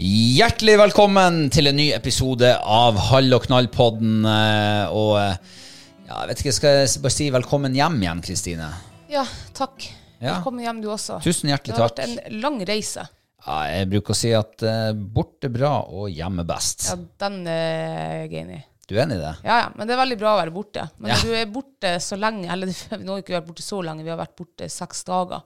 Hjertelig velkommen til en ny episode av Hall og knall-podden. eh, Og eh, ja, jeg vet ikke, skal jeg bare si velkommen hjem igjen, Kristine? Ja, takk. Ja. Velkommen hjem, du også. Tusen hjertelig takk. Det har vært en lang reise. Ja, jeg bruker å si at uh, borte bra og hjemme best. Ja, den er jeg enig i. Du er enig i det? Ja, ja, men det er veldig bra å være borte. Men Ja. du er borte så lenge, eller nå har vi ikke vært borte så lenge, vi har vært borte seks dager,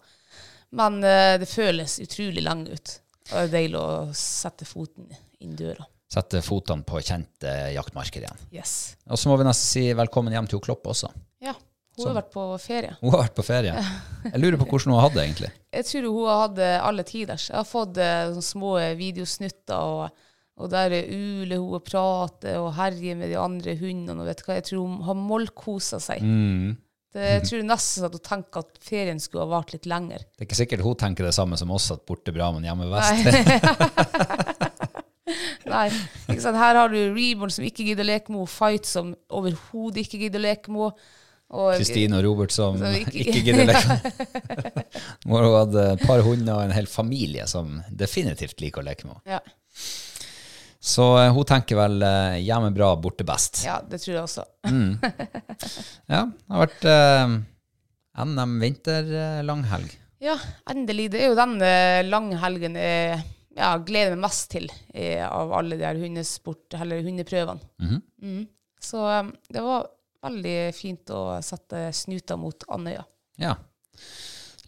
men uh, det føles utrolig lenge ut. Det er deilig å sette foten inn døra. Sette fotene på kjente jaktmarker igjen. Yes. Og så må vi nesten si velkommen hjem til Klopp også. Ja, hun har vært på ferie. Hun har vært på ferie. Jeg lurer på hvordan hun har hatt det, egentlig. Jeg tror hun har hatt det alle tiders. Jeg har fått eh, sånne små videosnutter, og, og der uler hun og prater og herjer med de andre hundene. og vet du hva, Jeg tror hun har mollkosa seg. Det, jeg tror nesten at hun tenker at ferien skulle ha vart litt lenger. Det er ikke sikkert hun tenker det samme som oss, at borte bra, men hjemme best. Nei, ikke sant? Her har du Reborn som ikke gidder å leke med henne, Fight som overhodet ikke gidder å leke med henne. Kristine og Robert som som ikke- ikke gidder leke. med henne. hun hadde et par hunder og en hel familie som definitivt liker å leke med henne. Ja, Så eh, hun tenker vel eh, hjemme bra, borte best. ja, det tror jeg også. Ja, det har vært eh, NM vinterlanghelg. Ja, endelig. Det er jo den langhelgen jeg ja, gleder meg mest til eh, av alle de her hundesport, eller hundeprøvene. mm. Så eh, det var veldig fint å sette snuta mot Andøya. Ja.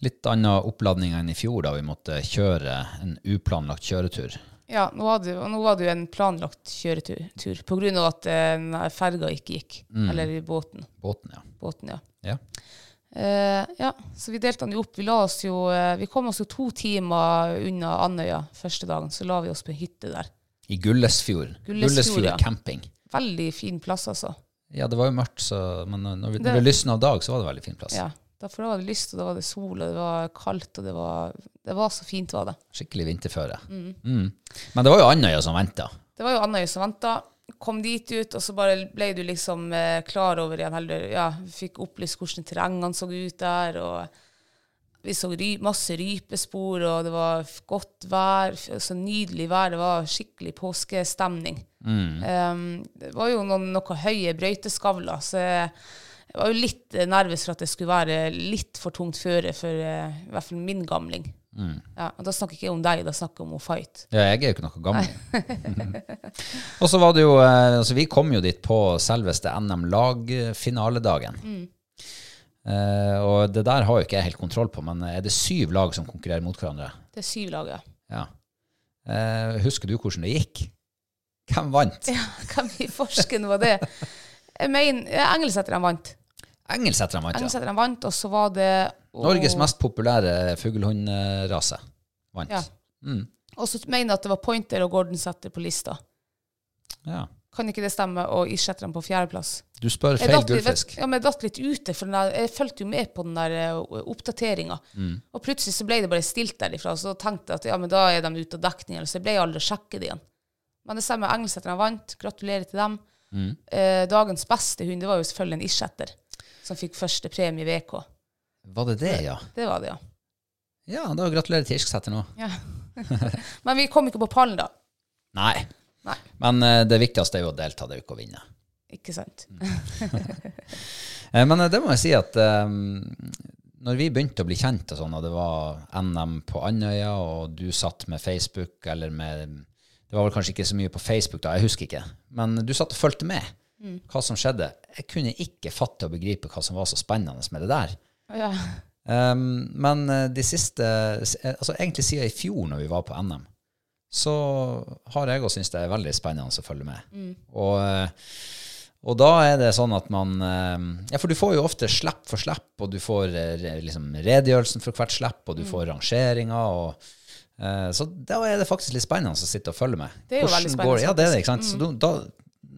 Litt annen oppladning enn i fjor, da vi måtte kjøre en uplanlagt kjøretur. Ja, nå hadde, nå var det jo en planlagt kjøretur, pga. på grunn av at eh, ferga ikke gikk. Eller båten. Båten, ja. båten ja. ja. Eh, ja, så vi delte den jo opp. Vi, jo, eh, vi kom oss jo to timer unna Andøya første dagen, så la vi oss på en hytte der. I Gullesfjord. Gullesfjord, ja. camping. Veldig fin plass, altså. Ja, det var jo mørkt, så, men når, vi, Det- når det lysna av dag, så var det veldig fin plass. Ja, Derfor var det lyst, og da var det sol, og det var kaldt, og det var, det var så fint, var det. Skikkelig vinterføre. Mm. Men det var jo Andøya som venta. Det var jo Andøya som venta. Kom dit ut, og så bare ble du liksom eh, klar over igjen heller, ja, Fikk opplyst hvordan terrengene så ut der, og vi så ry, masse rypespor, og det var godt vær, så nydelig vær. Det var skikkelig påskestemning. Um, det var jo noen, noen høye brøyteskavler, så jeg, jeg var jo litt eh, nervøs for at det skulle være litt for tungt føre for uh, i hvert fall min gamling. Ja, og da snakker ikke jeg om deg, da snakker jeg om å fight. Ja, jeg er jo ikke noe gammel. og så var det jo eh, altså Vi kom jo dit på selveste NM lagfinaledagen. Eh, og det der har jo ikke jeg helt kontroll på, men er det syv lag som konkurrerer mot hverandre? Det er syv lag, ja. Ja. Uh, husker du hvordan det gikk? Hvem vant? ja. Hvem i forsken var det? Jeg mener, ja, Engelsetterne vant. Engelsetterne vant, ja. Engelsetterne vant, og så var det og, Norges mest populære fuglehundrase vant. Ja. Og så mener jeg at det var Pointer og Gordon Setter på lista. Ja. Kan ikke det stemme? Og Issetterne på fjerdeplass. Du spør feil gullfisk. Ja, men jeg datt litt ute, for der, jeg fulgte jo med på den der uh, oppdateringa. Mm. Og plutselig så ble det bare stilt derifra, så tenkte jeg at ja, men da er de ute av dekning, så jeg ble aldri sjekket igjen. Men det stemmer, Engelseterne vant. Gratulerer til dem. Mm. Eh, dagens beste hund, det var jo selvfølgelig en issetter, som fikk første premie i VK. Var det det, ja? Det var det, ja. Ja, da gratulerer til Irsksetter nå. ja. men vi kom ikke på pallen, da. Nei. Nei, Men uh, det viktigste er jo å delta, det er jo ikke å vinne. ikke sant. Eh, Men eh, det må jeg si at um, når vi begynte å bli kjent, og sånn, og det var NM på Andøya, og du satt med Facebook, eller med Det var vel kanskje ikke så mye på Facebook da, jeg husker ikke. Men du satt og fulgte med hva som skjedde. Jeg kunne ikke fatte og begripe hva som var så spennende med det der. Ja. Um, men eh, de siste altså Egentlig siden i fjor, når vi var på NM, så har jeg òg syntes det er veldig spennende å følge med. Og, eh, og da er det sånn at man eh, Ja, for du får jo ofte slipp for slipp, og du får eh, liksom redegjørelsen for hvert slipp, og du får rangeringer. og eh, så da er det faktisk litt spennende å sitte og følge med. Det er jo veldig spennende, ja, det er det, ikke sant? Så da, da,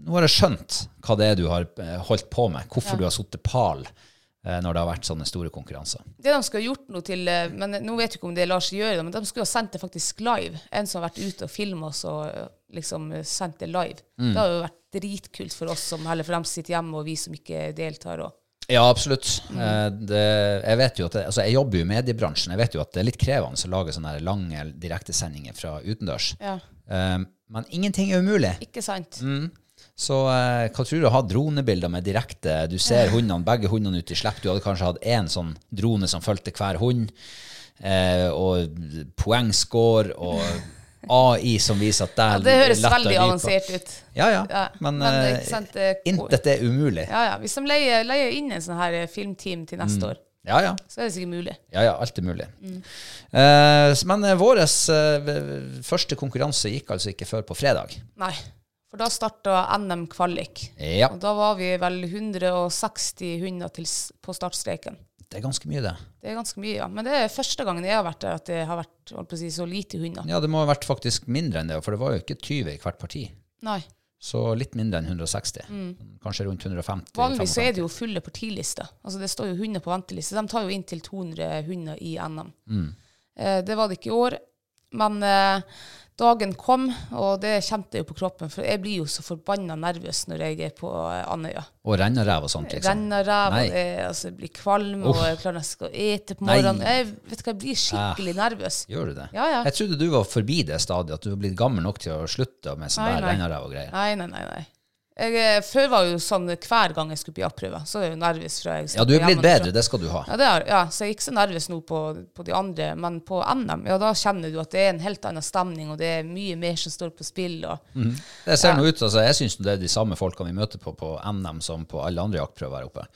nå har jeg skjønt hva det er du har eh, holdt på med, hvorfor du har sittet pal eh, når det har vært sånne store konkurranser. Det de skulle ha gjort noe til eh, men Nå vet jeg ikke om det lar seg gjøre, men de skulle ha sendt det faktisk live. En som har vært ute og filma oss og liksom sendt det live. Mm. Det har jo vært dritkult for oss som heller for dem sitter hjemme, og vi som ikke deltar. Og. Ja, absolutt. Mm. Det, jeg vet jo at det, altså jeg jobber jo i mediebransjen. Jeg vet jo at det er litt krevende å lage sånne lange direktesendinger fra utendørs. Ja. Um, Men ingenting er umulig. Ikke sant? Mm. Så eh, hva tror du å ha dronebilder med direkte Du ser hundene, begge hundene ute i slipp. Du hadde kanskje hatt én sånn drone som fulgte hver hund. Eh, og poengscore og AI som viser at det er Det høres veldig avansert ut. Ja, ja. Ja, Men, men eh, sant, det- intet er umulig. Ja, ja. Hvis de leier, leier inn en sånn her eh, filmteam til neste Mm. år, Ja, ja. så er det sikkert mulig. Ja, ja, alt er mulig. Eh, s- men vår første konkurranse gikk altså ikke før på fredag. Nei. For da starta NM kvalik. Ja, Og da var vi vel 160 hunder til, på startstreken. det er ganske mye, det. Det er ganske mye, ja. Men det er første gangen jeg har vært der at det har vært si, så lite hunder. Ja, det må ha vært faktisk mindre enn det, for det var jo ikke 20 i hvert parti. Nei. Så litt mindre enn 160. Kanskje rundt 150. Mm. Vanligvis så er det jo fulle partilister. Altså det står jo hunder på venteliste. De tar jo inntil 200 hunder i NM. Mm. Eh, det var det ikke i år. Men eh, dagen kom, og det kjente jeg jo på kroppen, for jeg blir jo så forbanna nervøs når jeg er på eh, Andøya. Og rennerev og sånt, liksom. Renner ræv, og jeg, altså, jeg blir kvalm, Uff. og jeg klarer nesten ikke å ete på morgenen. Jeg, vet hva, jeg blir skikkelig nervøs. Gjør du det? Ja, ja. Jeg trodde du var forbi det stadiet, at du var blitt gammel nok til å slutte med sånn der renner ræv og greier. Nei, nei, nei. nei. Jeg, eh, før var jo sånn hver gang jeg skulle på jaktprøve, så er jeg jo nervøs. fra jeg Ja, du er blitt bedre, det skal du ha. Ja, det er, ja, så jeg er ikke så nervøs nå på, på de andre, men på NM, ja, da kjenner du at det er en helt annen stemning, og det er mye mer som står på spill. Og, Det ser nå ut, altså Jeg syns det er de samme folkene vi møter på på NM som på alle andre jaktprøver her oppe.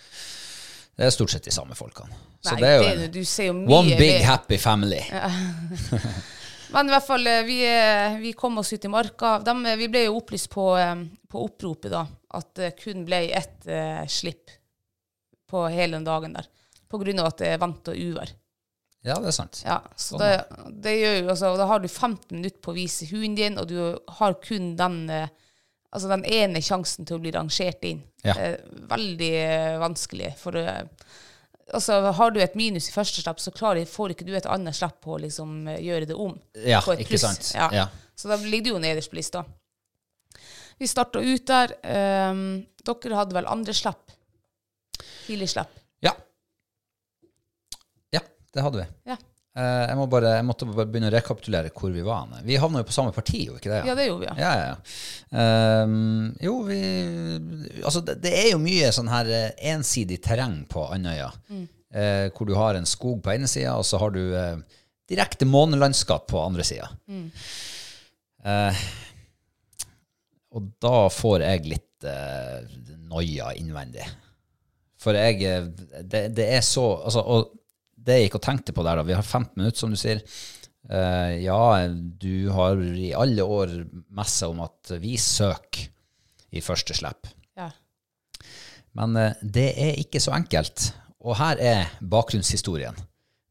Det er stort sett de samme folkene. Så Nei, det er jo det, en, du ser jo mye one big mer. happy family. Men i hvert fall, eh, vi, eh, vi kom oss ut i marka. De, eh, vi ble jo opplyst på, på oppropet da, at det kun ble ett uh, slipp på hele den dagen der. På grunn av at det er vant og uvær. Ja, det er sant. Ja, så Sånn, det, det gjør jo, altså, da har du 15 minutter på å vise hunden din, og du har kun den, altså den ene sjansen til å bli rangert inn. Ja. Veldig vanskelig. For eh, altså, har du et minus i første slipp, så klarer, får ikke du et annet slipp på å liksom, eh, gjøre det om. Ja, på et ikke sant. Ja. Ja. Så da ligger du jo nederst på lista. Vi starta ut der. Um, dere hadde vel andre slipp? Tidlig slipp. Ja. Ja, det hadde vi. Ja. Eh, jeg, må bare, jeg måtte bare begynne å rekapitulere hvor vi var. Vi havna jo på samme parti, jo ikke det? ja, det gjorde vi, ja. Ja, ja, ja. Ehm, jo, vi Altså, det, det er jo mye sånn her eh, ensidig terreng på Andøya. Eh, hvor du har en skog på ene sida, og så har du uh, direkte månelandskap på andre sida. Eh, og da får jeg litt noia innvendig. For jeg det, det er så altså, Og det jeg gikk og tenkte på der, da Vi har 15 minutter, som du sier. Uh, ja, du har i alle år messa om at vi søker i første slipp. Ja. Men uh, det er ikke så enkelt. Og her er bakgrunnshistorien.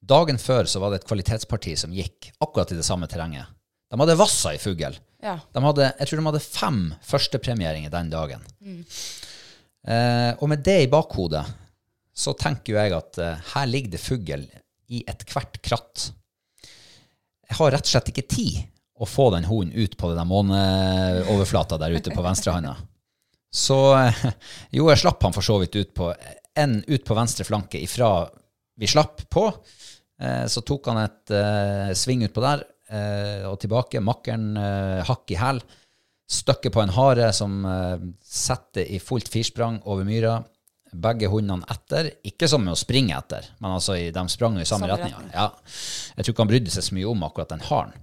Dagen før så var det et kvalitetsparti som gikk akkurat i det samme terrenget. De hadde vassa i fugl. Ja. Jeg tror de hadde fem førstepremieringer den dagen. Eh, og med det i bakhodet så tenker jeg at eh, her ligger det fugl i ethvert kratt. Jeg har rett og slett ikke tid å få den hunden ut på den måneoverflata der ute på venstrehånda. Så eh, jo, jeg slapp han for så vidt ut på en ut på venstre flanke ifra vi slapp på. Eh, så tok han et uh, sving utpå der uh, og tilbake. Makkeren uh, hakk i hæl. Støkket på en hare som uh, setter i fullt firsprang over myra. Begge hundene etter. Ikke som med å springe etter, men altså i, de sprang i samme, Samme retning. Ja. Jeg tror ikke han brydde seg så mye om akkurat den haren.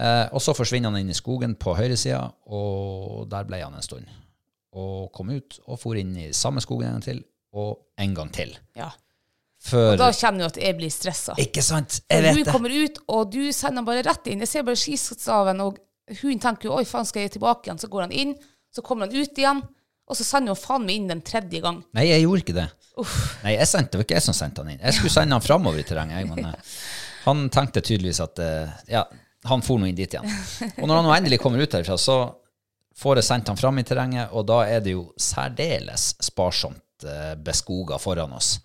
Eh, og så forsvinner han inn i skogen på høyresida, og der ble han en stund. Og kom ut og for inn i samme skogen en gang til, og en gang til. ja. Før Og da kjenner du at jeg blir stressa. Ikke sant? Jeg vet det. kommer ut, og du sender bare rett inn. Jeg ser bare skistaven, og hun tenker jo 'oi, faen, skal jeg tilbake igjen?' Så går han inn, så kommer han ut igjen, og så sender hun faen meg inn den tredje gang. Nei, jeg gjorde ikke det. Nei, jeg sendte, det var ikke jeg som sendte han inn. Jeg skulle sende han framover i terrenget. Men ja. han tenkte tydeligvis at eh, ja, han for nå inn dit igjen. Og når han nå endelig kommer ut derfra, så får jeg sendt han fram i terrenget, og da er det jo særdeles sparsomt eh, beskoga foran oss.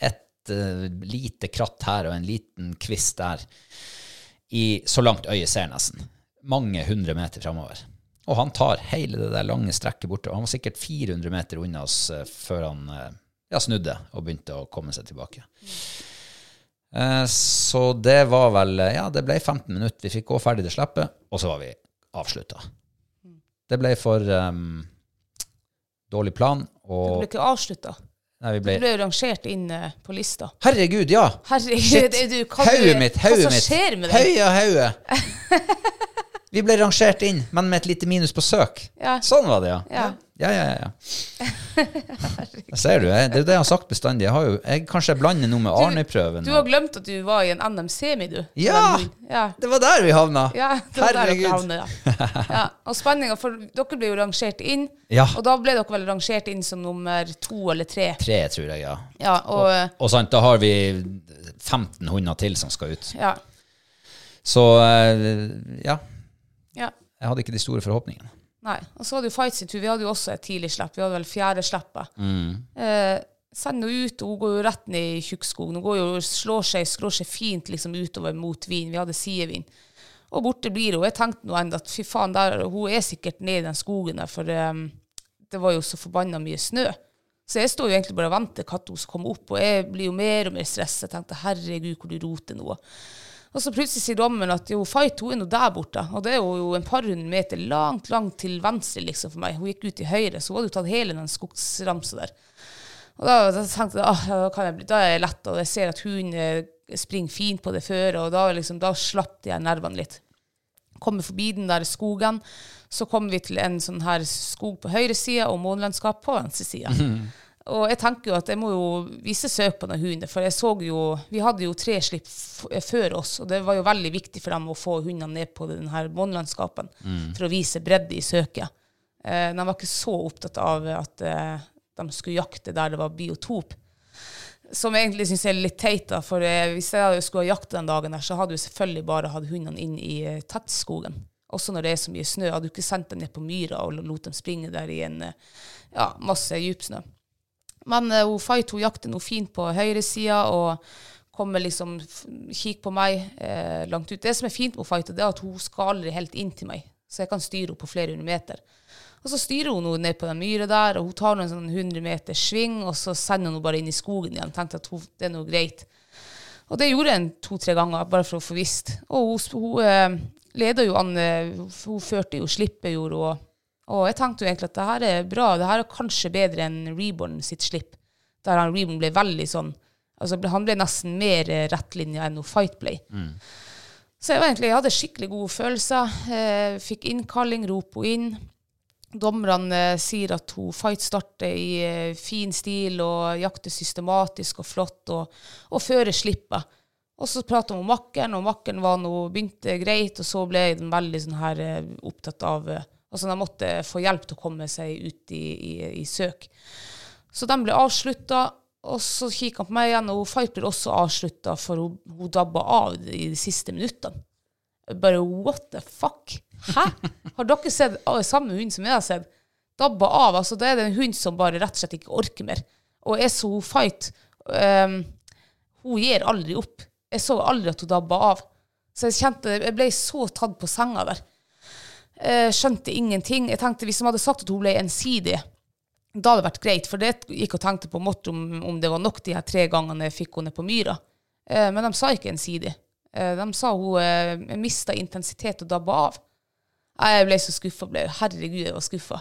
Et eh, lite kratt her og en liten kvist der, i så langt øyet ser nesten. Mange hundre meter framover. Og han tar hele det der lange strekket borte. og Han var sikkert 400 meter unna oss eh, før han eh, ja, snudde og begynte å komme seg tilbake. Eh, så det var vel Ja, det ble 15 minutter. Vi fikk gå ferdig det slippet, og så var vi avslutta. Det ble for um, dårlig plan, Du det ble ikke avslutta. Nei, vi Du ble ble jo rangert inn uh, på lista. Herregud, ja! Herregud, Shit. du, du- Hauget mitt, hva som mitt. skjer med deg? Høya hauge. Vi ble rangert inn, men med et lite minus på søk. Ja. Sånn var det, ja. Ja. Ja, ja, ja. ja. Ser du, jeg, det er det jeg har sagt bestandig. Jeg, har jo, jeg kanskje jeg blander noe med Arne-prøven. Du har glemt at du var i en NM-semi, du. Ja! Det var der vi havna! Ja, det var der dere Herregud. ja. ja. Og spenninga, for dere ble jo rangert inn, Ja. og da ble dere vel rangert inn som nummer to eller tre. Tre, tror jeg, ja. Ja, og, eh, Og sant, da har vi 15 hunder til som skal ut. ja, Så eh, ja. Jeg hadde ikke de store forhåpningene. Nei. Og så hadde jo Fight sin tur. Vi hadde jo også et tidlig slipp. Vi hadde vel fjerde slippet. Mm. Eh, sender henne ut, og hun går jo rett ned i tjukkskogen. Hun går jo slår seg, slår seg fint liksom utover mot vin. Vi hadde sidevind. Og borte blir hun. Jeg tenkte nå enda at fy faen, der, hun er sikkert nede i den skogen der, for um, det var jo så forbanna mye snø. Så jeg står jo egentlig bare og venter hun skal komme opp, og jeg blir jo mer og mer stressa. Jeg tenkte herregud, hvor du roter nå. Og så plutselig sier dommen at jo, Fight hun er nå der borte. Og det er jo en par hundre meter langt, langt til venstre liksom for meg. Hun gikk ut til høyre, så hun hadde jo tatt hele den skogsramsa der. Og da, da tenkte jeg ah, jeg da er jeg lett, og jeg ser at hun eh, springer fint på det føret, og da, liksom, da slapp her nervene litt. Kommer forbi den der skogen, så kommer vi til en sånn her skog på høyre side og månelandskap på venstre side. Og jeg tenker jo at jeg må jo vise søk på den hunden, for jeg så jo Vi hadde jo tre slipp f før oss, og det var jo veldig viktig for dem å få hundene ned på den her mm. for å vise bredde i søket. Eh, de var ikke så opptatt av at eh, de skulle jakte der det var biotop. Som jeg egentlig syns er litt teit, da, for eh, hvis jeg skulle ha jakta den dagen, der, så hadde jeg selvfølgelig bare hatt hundene inn i eh, tettskogen. Også når det er så mye snø. Hadde du ikke sendt dem ned på myra og lot dem springe der i en eh, ja, masse djupsnø. Men uh, hun Fight hun jakter noe fint på høyresida og kommer liksom kikker på meg eh, langt ut. Det som er fint med Fight, det er at hun skal aldri helt inn til meg, så jeg kan styre henne på flere hundre meter. Og så styrer hun ned på den myra der, og hun tar noen sånn 100 meter sving, og så sender hun henne bare inn i skogen igjen. Tenkte at hun, det er noe greit. Og det gjorde jeg to-tre ganger, bare for å få visst. Og hun, sp- hun eh, jo an, eh, hun førte jo slippet, gjorde hun. Og jeg tenkte jo egentlig at det her er bra, det her er kanskje bedre enn Reborn sitt slipp. Der han Reborn ble veldig sånn, altså han ble nesten mer eh, rettlinja enn noe Fight ble. Så jeg, var egentlig, jeg hadde skikkelig gode følelser. Eh, fikk innkalling, rop henne inn. Dommerne eh, sier at hun fight starter i eh, fin stil og jakter systematisk og flott, og, og fører slippet. Og så prater hun om makkeren, og makkeren begynte greit, og så ble den veldig sånn her eh, opptatt av eh, Altså, de måtte få hjelp til å komme seg ut i, i, i søk. Så de ble avslutta, og så kikka han på meg igjen, og fight ble også avslutta, for hun, hun dabba av i de siste minuttene. Bare what the fuck? Hæ? Har dere sett ah, samme hund som jeg har sett? Dabba av. altså Det er en hund som bare rett og slett ikke orker mer. Og jeg så hun fight. um, hun gir aldri opp. Jeg så aldri at hun dabba av. Så jeg kjente, jeg ble så tatt på senga der. Jeg skjønte ingenting. Jeg tenkte Hvis de hadde sagt at hun ble ensidig, da hadde det vært greit. For det gikk og tenkte på måtte om, om det var nok de her tre gangene jeg fikk henne på myra. Eh, men de sa ikke ensidig. Eh, de sa hun eh, mista intensitet og dabba av. Jeg ble så skuffa. Herregud, jeg var skuffa.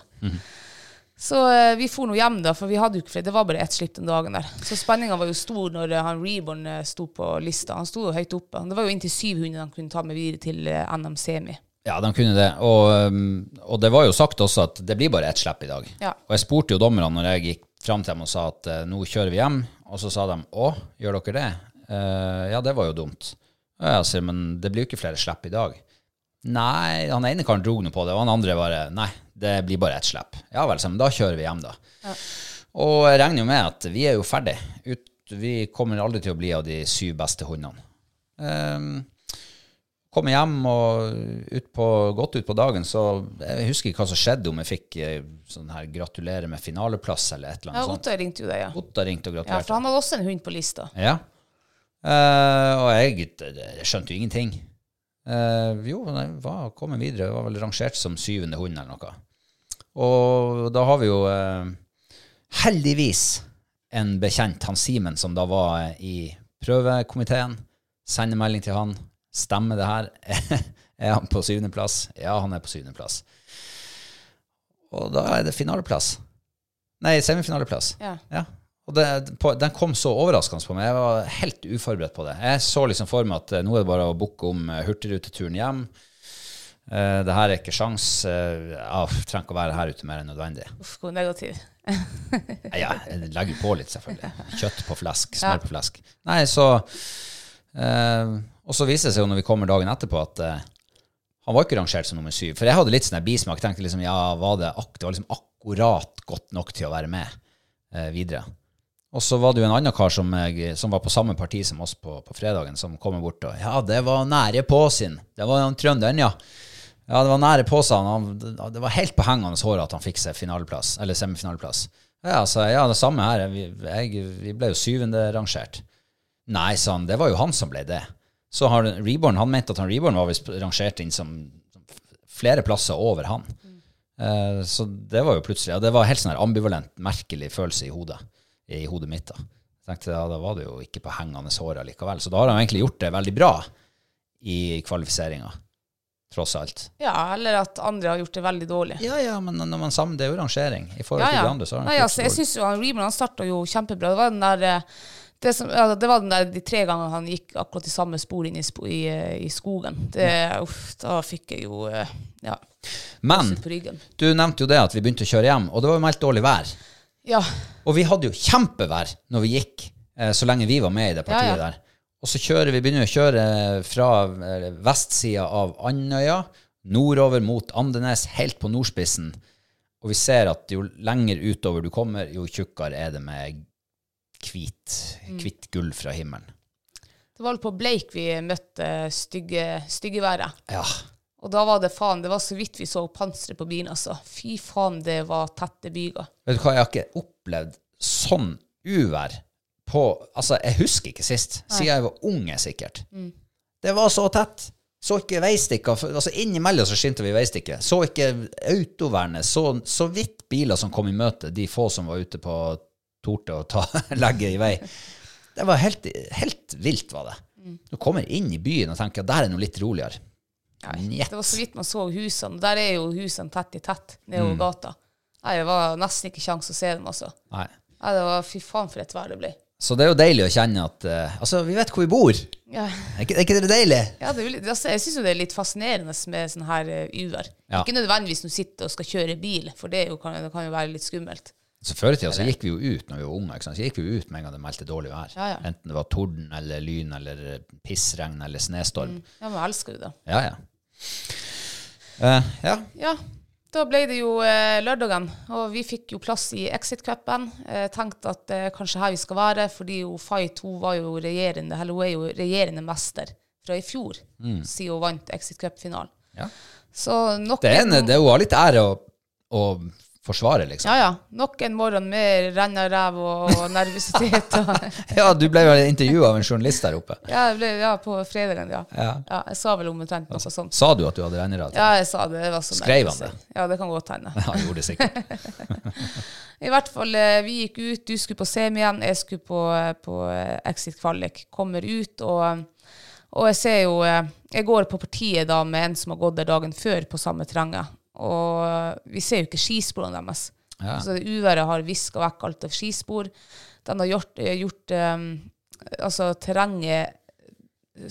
Så eh, vi for nå hjem, da, for vi hadde jo ikke flere. Det var bare ett slipp den dagen der. Så spenninga var jo stor når eh, han Reborn eh, sto på lista. Han sto jo høyt oppe. Det var jo inntil syv hunder han kunne ta med videre til eh, NM Semi. Ja, de kunne det. Og, um, og det var jo sagt også at det blir bare ett slipp i dag. Ja. Og jeg spurte jo dommerne når jeg gikk fram til dem og sa at eh, nå kjører vi hjem. Og så sa de å, gjør dere det? Uh, ja, det var jo dumt. Ja, jeg sier, men det blir jo ikke flere slipp i dag. Nei, han ene karen dro nå på det, og han andre bare nei, det blir bare ett slipp. Ja vel, så, men da kjører vi hjem, da. Og jeg regner jo med at vi er jo ferdig. Ut, vi kommer aldri til å bli av de syv beste hundene. Um, Kommer hjem og ut på, godt ut på dagen, så jeg husker ikke hva som skjedde, om jeg fikk eh, sånn her gratulerer med finaleplass eller et eller annet sånt. Ottar ringte jo deg, ja. Otta ringte og ja. For han hadde også en hund på lista. Ja. Uh, og jeg, jeg skjønte jo ingenting. Uh, jo, jeg var kommet videre. Jeg var vel rangert som syvende hund eller noe. Og da har vi jo uh, heldigvis en bekjent, han Simen, som da var i prøvekomiteen. Sender melding til han. Stemmer det her? er han på syvendeplass? Ja, han er på syvendeplass. Og da er det finaleplass. Nei, semifinaleplass. Ja. Ja. Og det, på, den kom så overraskende på meg. Jeg var helt uforberedt på det. Jeg så liksom for meg at eh, nå er det bare å booke om eh, hurtigruteturen hjem. Uh, det her er ikke sjans. Uh, jeg trenger ikke å være her ute mer enn nødvendig. Uff, hvor negativ. Ja, jeg legger på litt, selvfølgelig. Kjøtt på flesk. Smør på flesk. Nei, så eh, Og så viser det seg jo når vi kommer dagen etterpå, at uh, han var ikke rangert som nummer syv. For jeg hadde litt sånn bismak. Tenkte liksom, ja, var det, det var liksom akkurat godt nok til å være med uh, videre. Og så var det jo en annen kar som, jeg, som var på samme parti som oss på, på fredagen, som kommer bort og Ja, det var nære på sin. Det var han trønderen, ja. Ja, det var nære på seg. Det var helt på hengende håret at han fikk seg finaleplass, eller semifinaleplass. Ja, så ja, det samme her. Vi, jeg, vi ble jo syvende rangert. Nei, sa han, det var jo han som ble det. Så har Reborn, han mente at han Reborn var visst rangert inn som flere plasser over han. Eh, så det var jo plutselig, ja, det var helt sånn her ambivalent, merkelig følelse i hodet, i hodet mitt da. Jeg tenkte, ja, da var det jo ikke på hengende håret likevel. Så da har han egentlig gjort det veldig bra i kvalifiseringa, tross alt. Ja, eller at andre har gjort det veldig dårlig. Ja, ja, men når man sammen, det er jo rangering. I forhold Ja, til de andre, så har han Nei, ja, altså, jeg syns jo han Reborn han starta jo kjempebra. Det var den der eh, det, som, ja, det var den der de tre gangene han gikk akkurat i samme spor inn i, i, eh, i skogen. Det, uff, da fikk jeg jo eh, ja, Men på ryggen. du nevnte jo det at vi begynte å kjøre hjem, og det var jo meldt dårlig vær. Ja. Og vi hadde jo kjempevær når vi gikk, eh, så lenge vi var med i det partiet Ja, ja. der. Og så kjører vi, begynner å kjøre fra vestsida av Andøya, nordover mot Andenes, helt på nordspissen. Og vi ser at jo lenger utover du kommer, jo tjukkere er det med hvit, Mm. hvitt gull fra himmelen. Det var vel på Bleik vi møtte stygge, styggeværet. Ja. Og da var det faen, det var så vidt vi så panseret på bilen, altså. Fy faen, det var tette byger. Vet du hva, jeg har ikke opplevd sånn uvær på Altså, jeg husker ikke sist. Siden jeg var unge, sikkert. Det var så tett. Så ikke veistikker. Altså, innimellom så skinte vi veistikker. Så ikke autovernet. Så, så vidt biler som kom i møte, de få som var ute på torte og ta, legge i vei. Det var helt, helt vilt, var det. Du kommer inn i byen og tenker der er noe litt roligere. Nei, Det var så vidt man så husene. Der er jo husene tett i tett nedover gata. Nei, det var nesten ikke kjangs å se dem, altså. Nei. Nei, det var fy faen for et vær det ble. Så det er jo deilig å kjenne at uh, Altså, vi vet hvor vi bor. Ja. Er ikke, er ikke det deilig? Ja, det altså, jeg syns jo det er litt fascinerende med sånn her uh, uvær. Ja. Ikke nødvendigvis når du sitter og skal kjøre bil, for det, er jo, kan, det kan jo være litt skummelt. Så Før i tida så gikk vi jo ut når vi var unge. Så gikk vi jo ut med en gang det meldte dårlig vær. Ja, ja. Enten det var torden eller lyn eller pissregn eller snestorm. Ja, men jeg elsker jo det. Ja, ja. Uh, ja. Ja, da ble det jo eh, lørdagen, og vi fikk jo plass i Exit-cupen. Eh, tenkte at det er kanskje her vi skal være, fordi jo Fight hun var jo regjerende, eller hun er jo regjerende mester fra i fjor, siden hun vant Exit Cup-finalen. ja. Så nok Det er, en, en- det Hun har litt ære å, å forsvare, liksom. Ja, ja. Nok en morgen med rennaræv og, og nervøsitet. Ja, du ble jo intervjua av en journalist der oppe. ja, ble, ja, på fredagen, ja. Ja. ja. Jeg sa vel omtrent noe sånt. Sa du at du hadde regnerad? Ja, jeg sa det. det var Skrev han det? Ja, det kan godt hende. Ja, han gjorde det sikkert. I hvert fall, eh, vi gikk ut, du skulle på semi igjen, jeg skulle på, eh, på eh, Exit Kvalik. Kommer ut, og, og jeg ser jo Jeg går på partiet da med en som har gått der dagen før på samme terrenget. Og eh, vi ser jo ikke skisporene deres. Ja. Så det uværet har viska vekk alt av skispor. Den har gjort, eh, gjort um, altså, terrenget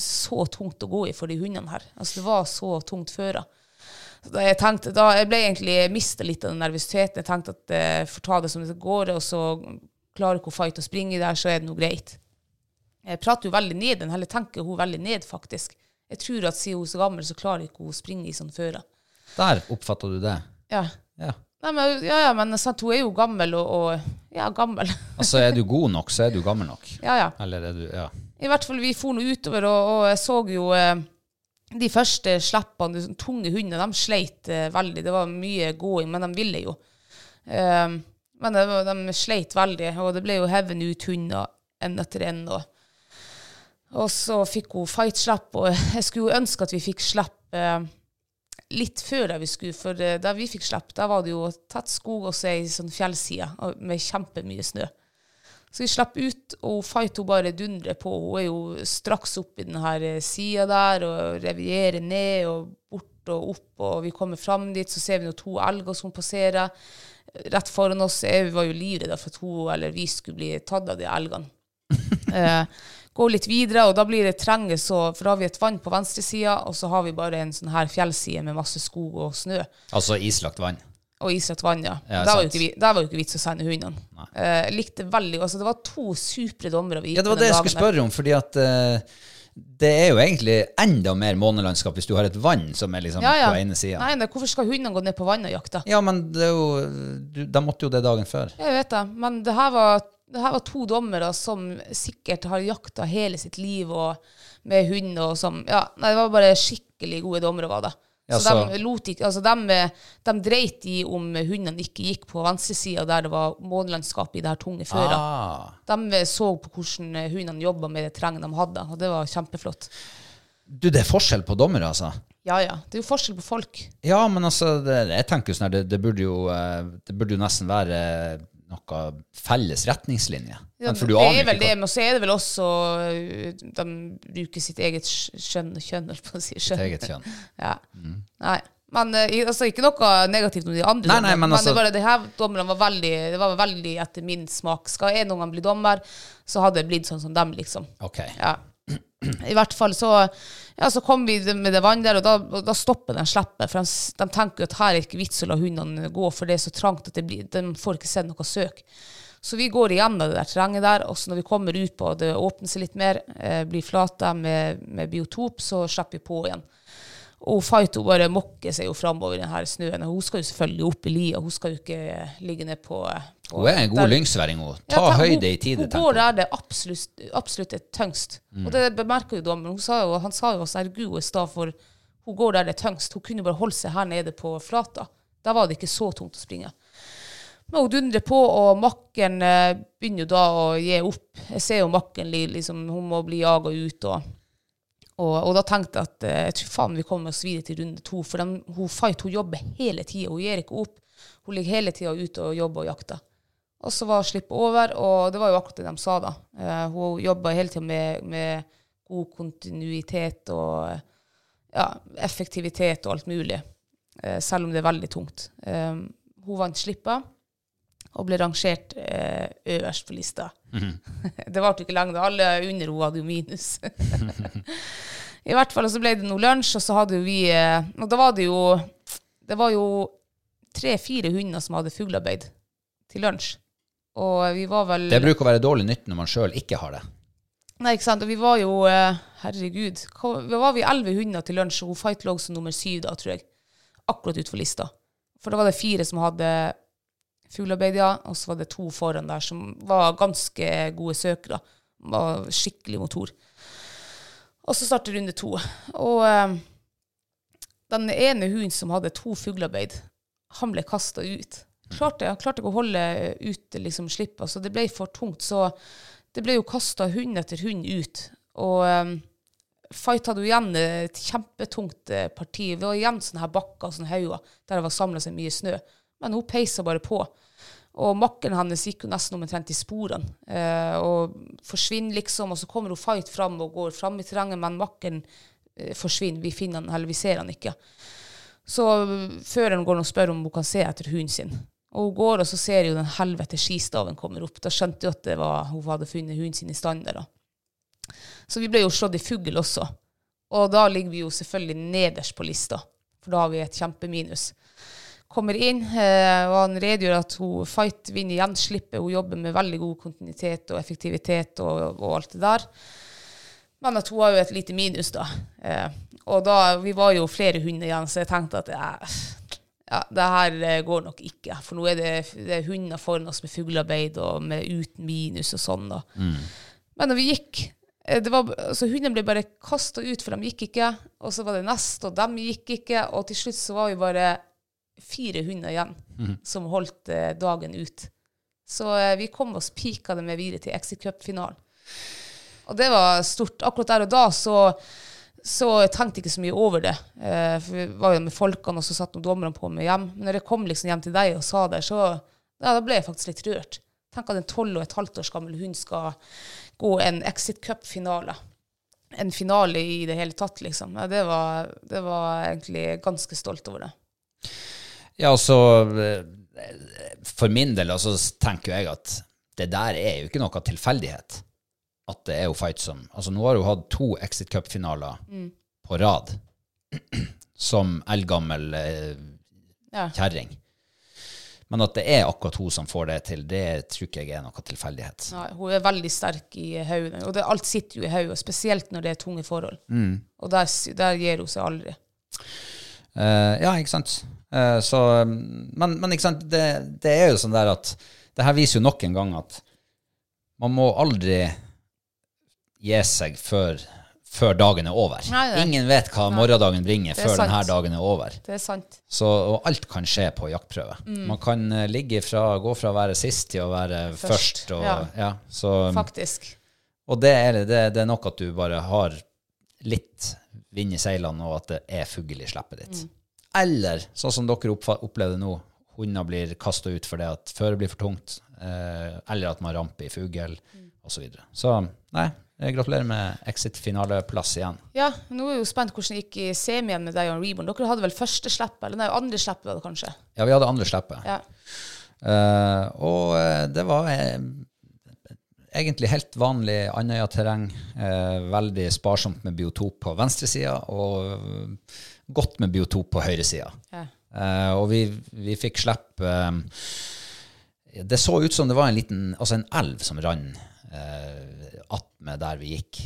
så tungt å gå i for de hundene her. Altså, det var så tungt før. da. Jeg tenkte, da jeg ble egentlig mista litt av den nervøsiteten. Jeg tenkte at jeg får ta det som det går, og så klarer hun fight å springe der, så er det noe greit. Jeg prater jo veldig ned den, eller tenker hun veldig ned, faktisk. Jeg tror at siden hun er så gammel, så klarer ikke hun å springe i sånn fører. Der oppfatta du det. Ja. Ja. Nei, men, ja, ja, men sant, hun er jo gammel, og, og Ja, gammel. Altså, er du god nok, så er du gammel nok. ja, ja. Eller er du Ja. I hvert fall, vi for nå utover, og, og jeg så jo eh, de første slippene, de tunge hundene, de sleit eh, veldig. Det var mye gåing, men de ville jo. Eh, men det, de sleit veldig, og det ble jo hevet ut hunder en etter en. Og, og så fikk hun fight-slipp, og jeg skulle jo ønske at vi fikk slipp eh, litt før da vi skulle, for da vi fikk slipp, da var det jo tett skog og så ei sånn fjellside med kjempemye snø. Så vi slapp ut, og hun bare dundrer på. Hun er jo straks opp i denne sida der og revierer ned og bort og opp. Og vi kommer fram dit, så ser vi noen to elger som passerer. Rett foran oss jeg var jo livredde for at hun eller vi skulle bli tatt av de elgene. Eh, går litt videre, og da blir det terrenget så For da har vi et vann på venstresida, og så har vi bare en sånn her fjellside med masse skog og snø. Altså islagt vann. Og islagt vann, ja. Ja, der, var jo ikke, der var jo ikke vits å sende hundene. Eh, likte veldig altså Det var to supre dommere vi gikk Ja, det var det jeg skulle spørre om, fordi at eh, det er jo egentlig enda mer månelandskap hvis du har et vann som er liksom Ja, ja. på ene sida. Nei, nei, hvorfor skal hundene gå ned på vannet og jakte? Ja, men det er jo du, De måtte jo det dagen før. Jeg vet det, men det her var, det her var to dommere som sikkert har jakta hele sitt liv og med hund og som Ja, nei, det var bare skikkelig gode dommere, var det. Ja, så, så- de lot ikke Altså, de, de dreit i om hundene ikke gikk på venstresida der det var månelandskap i det her tunge føret. Ah. De så på hvordan hundene jobba med det terrenget de hadde, og det var kjempeflott. Du, det er forskjell på dommere, altså. Ja, ja. Det er jo forskjell på folk. Ja, men altså, det, jeg tenker jo sånn her, det, det, burde jo, eh, det burde jo nesten være noe felles retningslinje. Ja, For du det aner er ikke det, men så er det vel også uh, De bruker sitt eget skjønn, kjønn, holdt på å si. Skjønn. eget kjønn. Ja. Nei. Men uh, altså, ikke noe negativt om de andre, Nei, nei, men men, altså- det, bare, det her dommerne var veldig, det var veldig etter min smak. Skal jeg noen gang bli dommer, så hadde jeg blitt sånn som dem, liksom. Ok. Ja. I hvert fall så, ja, så kom vi med det vannet der, og da, og da stopper de slippet. For de, de tenker at her er ikke vits å la hundene gå, for det er så trangt at blir, de får ikke sett noe søk. Så vi går igjennom det der terrenget der, og så når vi kommer ut på det åpner seg litt mer, eh, blir flate med, med biotop, så slipper vi på igjen. Og Faito bare mokker seg jo framover i denne snøen. og Hun skal jo selvfølgelig opp i lia, hun skal jo ikke ligge ned på, på Hun er en god lyngsværing, hun. ja, Ta ta- høyde i tide, Hun tenker går der det absolutt, absolutt er tyngst. Og det bemerker jo dommeren. Han sa jo også herregud, hun stad, for hun går der det er tyngst. Hun kunne bare holde seg her nede på flata. Da var det ikke så tungt å springe. Men hun dundrer på, og makkeren eh, begynner jo da å gi opp. Jeg ser jo makken liksom, hun må bli jaga ut. Og, og, og da tenkte jeg at eh, jeg tror faen vi kommer oss videre til runde to. For den, hun fight, hun jobber hele tida. Hun gir ikke opp. Hun ligger hele tida ute og jobber og jakter. Og så var slippet over, og det var jo akkurat det de sa da. Uh, hun jobba hele tida med, med god kontinuitet og ja, effektivitet og alt mulig. uh, selv om det er veldig tungt. Eh, hun vant slippet. og ble rangert eh, øverst på lista. det varte ikke lenge, da. alle under henne hadde jo minus. I hvert fall, og så ble det noe lunsj, og så hadde vi eh, Og da var det jo Det var jo tre-fire hunder som hadde fuglearbeid til lunsj. Og vi var vel Det bruker å være dårlig nytt når man sjøl ikke har det. Nei, ikke sant. Og vi var jo eh, Herregud. Vi var vi elleve hunder til lunsj, og hun Fight lå som nummer syv da, tror jeg. Akkurat utfor lista. For da var det fire som hadde fuglearbeid, ja. Og så var det to foran der som var ganske gode søkere. Var skikkelig motor. Og så startet runde to. Og eh, den ene hunden som hadde to fuglearbeid, han ble kasta ut. Klarte, han klarte ikke å holde ut liksom, slippet, så det ble for tungt. Så det ble jo kasta hund etter hund ut. Og um, Fight hadde jo igjen et kjempetungt eh, parti. Det var igjen sånne her bakker sånne hauger der det var samla seg mye snø. Men hun peisa bare på. Og makkeren hennes gikk jo nesten omtrent i sporene. Eh, og forsvinner liksom, og så kommer hun Fight fram og går fram i terrenget, men makkeren eh, forsvinner. Vi finner han, eller vi ser han ikke. Så føreren går og spør om hun kan se etter hunden sin. Og hun går, og så ser hun den helvete skistaven kommer opp. Da skjønte hun at var, hun hadde funnet hunden sin i stand der. Så vi ble jo slått i fugl også. Og da ligger vi jo selvfølgelig nederst på lista, for da har vi et kjempeminus. Kommer inn, eh, og han redegjør at hun Fight vinner igjen slipper. Hun jobber med veldig god kontinuitet og effektivitet og, og alt det der. Men at hun har jo et lite minus, da. Eh, og da, vi var jo flere hunder igjen, så jeg tenkte at eh, ja, det her eh, går nok ikke. For nå er det, det er hunder foran oss med fuglearbeid og med uten minus og sånn. da. Men når vi gikk eh, det var, altså Hundene ble bare kasta ut, for de gikk ikke. Og så var det neste, og de gikk ikke. Og til slutt så var vi bare fire hunder igjen som holdt eh, dagen ut. Så eh, vi kom oss pika det med videre til Exit Cup-finalen. Og det var stort. Akkurat der og da så, så jeg tenkte ikke så mye over det. Eh, for vi var jo med folkene, og så satt dommerne på meg hjem. Men når jeg kom liksom hjem til deg og sa det, så ja, da ble jeg faktisk litt rørt. Tenk at en tolv og et halvt års gammel hund skal gå en Exit Cup-finale. En finale i det hele tatt, liksom. Ja, det, var, det var egentlig ganske stolt over det. Ja, altså eh, For min del altså, tenker jeg at det der er jo ikke noe tilfeldighet. At det er jo fight som Altså, nå har hun hatt to Exit Cup-finaler på rad som eldgammel eh, Ja. kjerring. Men at det er akkurat hun som får det til, det tror ikke jeg er noe tilfeldighet. Nei, hun er veldig sterk i hodet. Og det, alt sitter jo i hodet, spesielt når det er tunge forhold. Og der, der gir hun seg aldri. Uh, ja, ikke sant. Uh, så, men, men ikke sant, det, det er jo sånn der at det her viser jo nok en gang at man må aldri gi seg før, før dagen er over. Nei, nei. Ingen vet hva morgendagen bringer er før denne dagen er over. Det er sant. Så, og alt kan skje på jaktprøve. Mm. Man kan eh, ligge fra, gå fra å være sist til å være først. Først, og, ja. ja, så, Faktisk. og det er, det, det er nok at du bare har litt vind i seilene, og at det er fugl i slippet ditt. Mm. Eller sånn som dere opplevde nå, hunder blir kasta ut fordi at føret blir for tungt, eh, eller at man ramper i fugl, Mm. osv. Så, så nei, gratulerer med exit-finaleplass igjen. Ja, nå er jeg jo spent hvordan det gikk i semien med deg og Reborn. Dere hadde vel første slipp, eller nei, andre slipp var det kanskje? Ja, vi hadde andre slippet. Ja. Uh, og eh, det var uh, egentlig helt vanlig Andøya-terreng. Uh, veldig sparsomt med biotop på venstresida, og eh, godt med biotop på høyresida. Ja. Eh, og vi, vi fikk slipp eh, Det så ut som det var en liten Altså en elv som rann eh, attmed der vi gikk.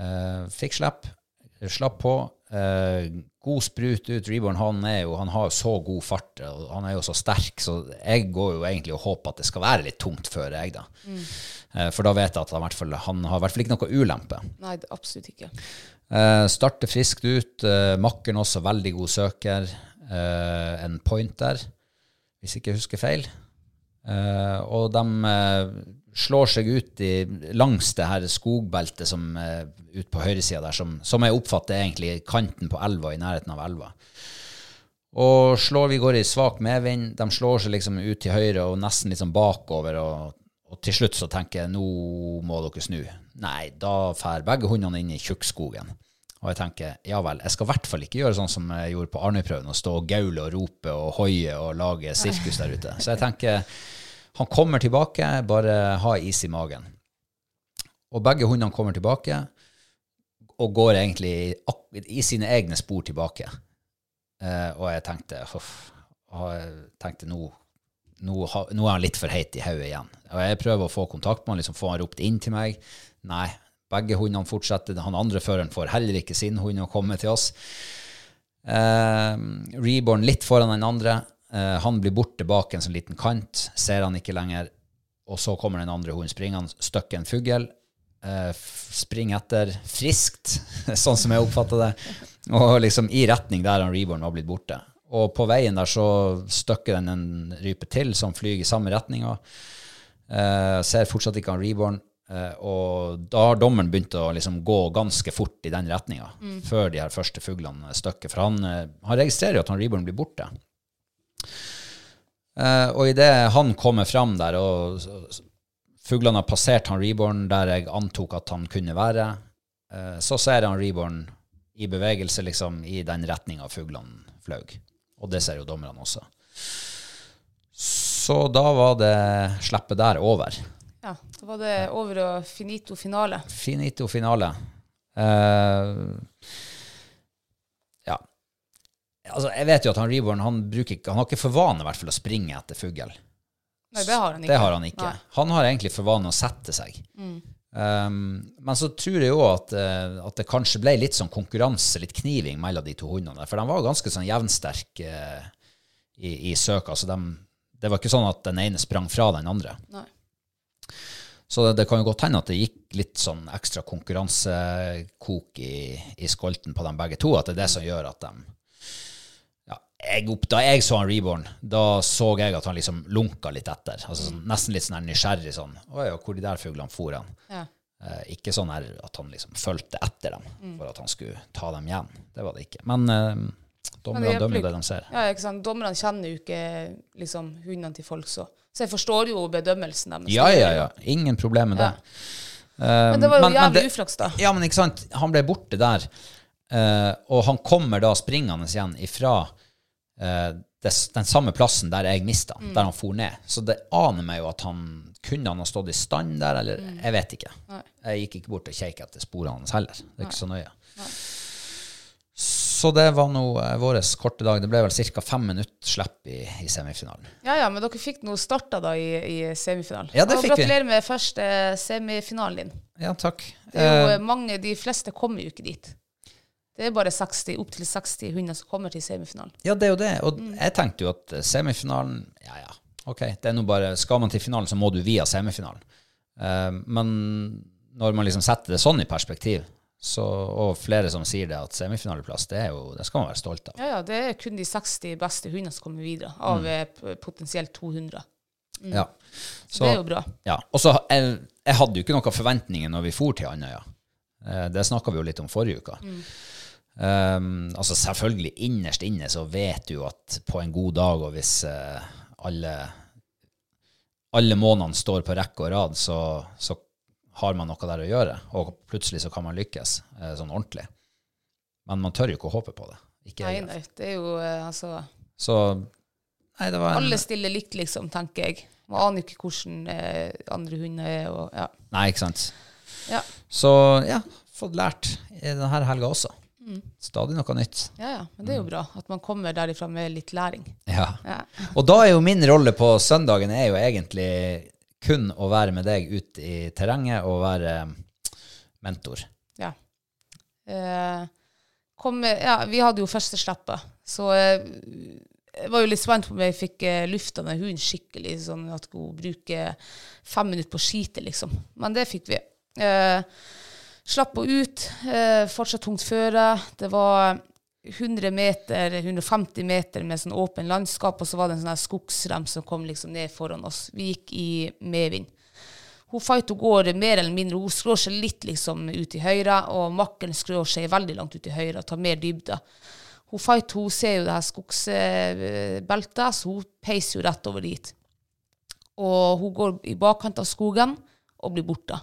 Eh, fikk slipp. Slapp på. Eh, god sprut ut. Reborn han, er jo, han har jo så god fart, og han er jo så sterk, så jeg går jo egentlig og håper at det skal være litt tungt før jeg, da. Eh, for da vet jeg at han, hvert fall, han har i hvert fall ikke noe ulempe. Nei, absolutt ikke. Eh, starter friskt ut. Eh, makkeren også veldig god søker. Eh, en pointer, hvis ikke jeg husker feil. Eh, og de eh, slår seg ut i, langs det her skogbeltet som er ut på høyresida der, som, som jeg oppfatter er egentlig kanten på elva, i nærheten av elva. Og slår vi går i svak medvind. De slår seg liksom ut til høyre og nesten liksom bakover. Og, og til slutt så tenker jeg nå må dere snu. Nei, da drar begge hundene inn i tjukkskogen. Og jeg tenker ja vel, jeg skal i hvert fall ikke gjøre sånn som jeg gjorde på Arnøyprøven, og stå og gaule og rope og hoie og lage sirkus der ute. Så jeg tenker Han kommer tilbake, bare ha is i magen. Og begge hundene kommer tilbake og går egentlig i sine egne spor tilbake. Eh, og jeg tenkte huff, tenkte nå, nå, nå er han litt for heit i hodet igjen. Og jeg prøver å få kontakt med han, liksom få han ropt inn til meg. Nei, begge hundene fortsetter. Han andre føreren får heller ikke sin hund å komme til oss. Eh, Reborn litt foran den andre. Eh, han blir borte bak en sånn liten kant, ser han ikke lenger. Og så kommer den andre hunden springende, støkker en fugl. Eh, springer etter friskt, sånn som jeg oppfatter det. Og liksom i retning der han Reborn var blitt borte. Og på veien der så støkker den en rype til som flyr i samme retninga. Eh, ser fortsatt ikke han Reborn. Uh, og da har dommeren begynt å liksom gå ganske fort i den retninga, før de her første fuglene støkker. For han, eh, han registrerer jo at han Reborn blir borte. Eh, og idet han kommer fram der, og fuglene har passert han Reborn der jeg antok at han kunne være, uh, så ser han Reborn i bevegelse liksom i den retninga fuglene fløy. Og det ser jo dommerne også. Så da var det slippet der over. Ja, da var det over og finito finale. Finito finale. Uh. Altså, jeg vet jo at han Reborn han, bruker ikke, han har ikke for vane i hvert fall å springe etter fugl. Nei, det har han ikke. Har han ikke. Mm. Han har egentlig for vane å sette seg. Um, men så tror jeg jo at, eh, at det kanskje ble litt sånn konkurranse, litt kniving mellom de to hundene. For de var ganske sånn jevnsterke uh, i, i søket. Altså de, det var ikke sånn at den ene sprang fra den andre. Nei. Så det, det kan jo godt hende at det gikk litt sånn ekstra konkurransekok i, i skolten på dem begge to, at det er det som gjør at de jeg opp, Da jeg så han Reborn, da så jeg at han liksom lunka litt etter. Altså sånn, Nesten litt sånn nysgjerrig sånn Å ja, hvor de der fuglene for han? Ja. Eh, ikke sånn her at han liksom fulgte etter dem Mm. for at han skulle ta dem igjen. Det var det ikke. Men eh, dommerne dømmer jo det de ser. Ja, ikke sant? Dommerne kjenner jo ikke liksom, hundene til folk, så. Så jeg forstår jo bedømmelsen deres. Ja, ja, ja. Ingen problem med det. Ja. Men det var jo Men- jævlig uflaks, da. Ja, men ikke sant, han ble borte der, eh, og han kommer da springende igjen ifra eh, den samme plassen der jeg mista han, der han for ned. Så det aner meg jo at han kunne han ha stått i stand der, eller jeg vet ikke. Jeg gikk ikke bort og kjekk etter sporene hans heller. Det er ikke så nøye. Så det var nå eh, vår korte dag. Det ble vel ca. fem minutter slipp i, i semifinalen. Ja, ja, men dere fikk nå starta da i, i semifinalen. Ja, det fikk vi. gratulerer med første semifinalen din. Ja, takk. Det er jo Eh, eh, mange, De fleste kommer jo ikke dit. Det er bare 60, opptil 60 hunder som kommer til semifinalen. Ja, det er jo det. Og jeg tenkte jo at eh, semifinalen Ja, ja, ok. Det er nå bare Skal man til finalen, så må du via semifinalen. Uh, men når man liksom setter det sånn i perspektiv, så, og flere som sier det, at semifinaleplass, det, jo, det skal man være stolt av. Ja, ja, Det er kun de 60 beste hundene som kommer videre, av mm. potensielt 200. Ja. Så, det er jo bra. Ja. Og så jeg, jeg hadde jo ikke noen forventninger når vi for til Andøya. Eh, det snakka vi jo litt om forrige uke. Um, altså selvfølgelig, innerst inne så vet du at på en god dag, og hvis uh, alle, alle månedene står på rekke og rad, så, så har man noe der å gjøre. Og plutselig så kan man lykkes uh, sånn ordentlig. Men man tør jo ikke å håpe på det. Ikke Nei, nei, det er jo uh, altså Så nei, det var en, Alle stiller likt, liksom, tenker jeg. Man aner jo ikke hvordan andre hunder er. Og, ja. Nei, ikke sant. Ja. Så ja, fått lært i denne helga også. Stadig noe nytt. ja, ja, men det er jo bra at man kommer derifra med litt læring. Ja. Ja. Og da er jo min rolle på søndagen er jo egentlig kun å være med deg ut i terrenget og være mentor. Ja. Eh, kom, ja, vi hadde jo første slippet, så eh, jeg var jo litt spent på om jeg fikk eh, lufta den hunden skikkelig, sånn at hun bruker fem minutter på å skite, liksom. Men det fikk vi. Eh, slapp henne ut, eh, fortsatt tungt føre. Det var 100 meter, 150 meter med sånn åpen landskap, og så var det en sånn skogsrem som kom liksom ned foran oss. Vi gikk i medvind. Hun hun går mer eller mindre, hun skrår seg litt liksom ut i høyre, og makkeren skrår seg veldig langt ut i høyre, og tar mer dybde. Hun fight hun ser jo det her skogsbeltet, så hun peiser jo rett over dit. Og hun går i bakkant av skogen og blir borte.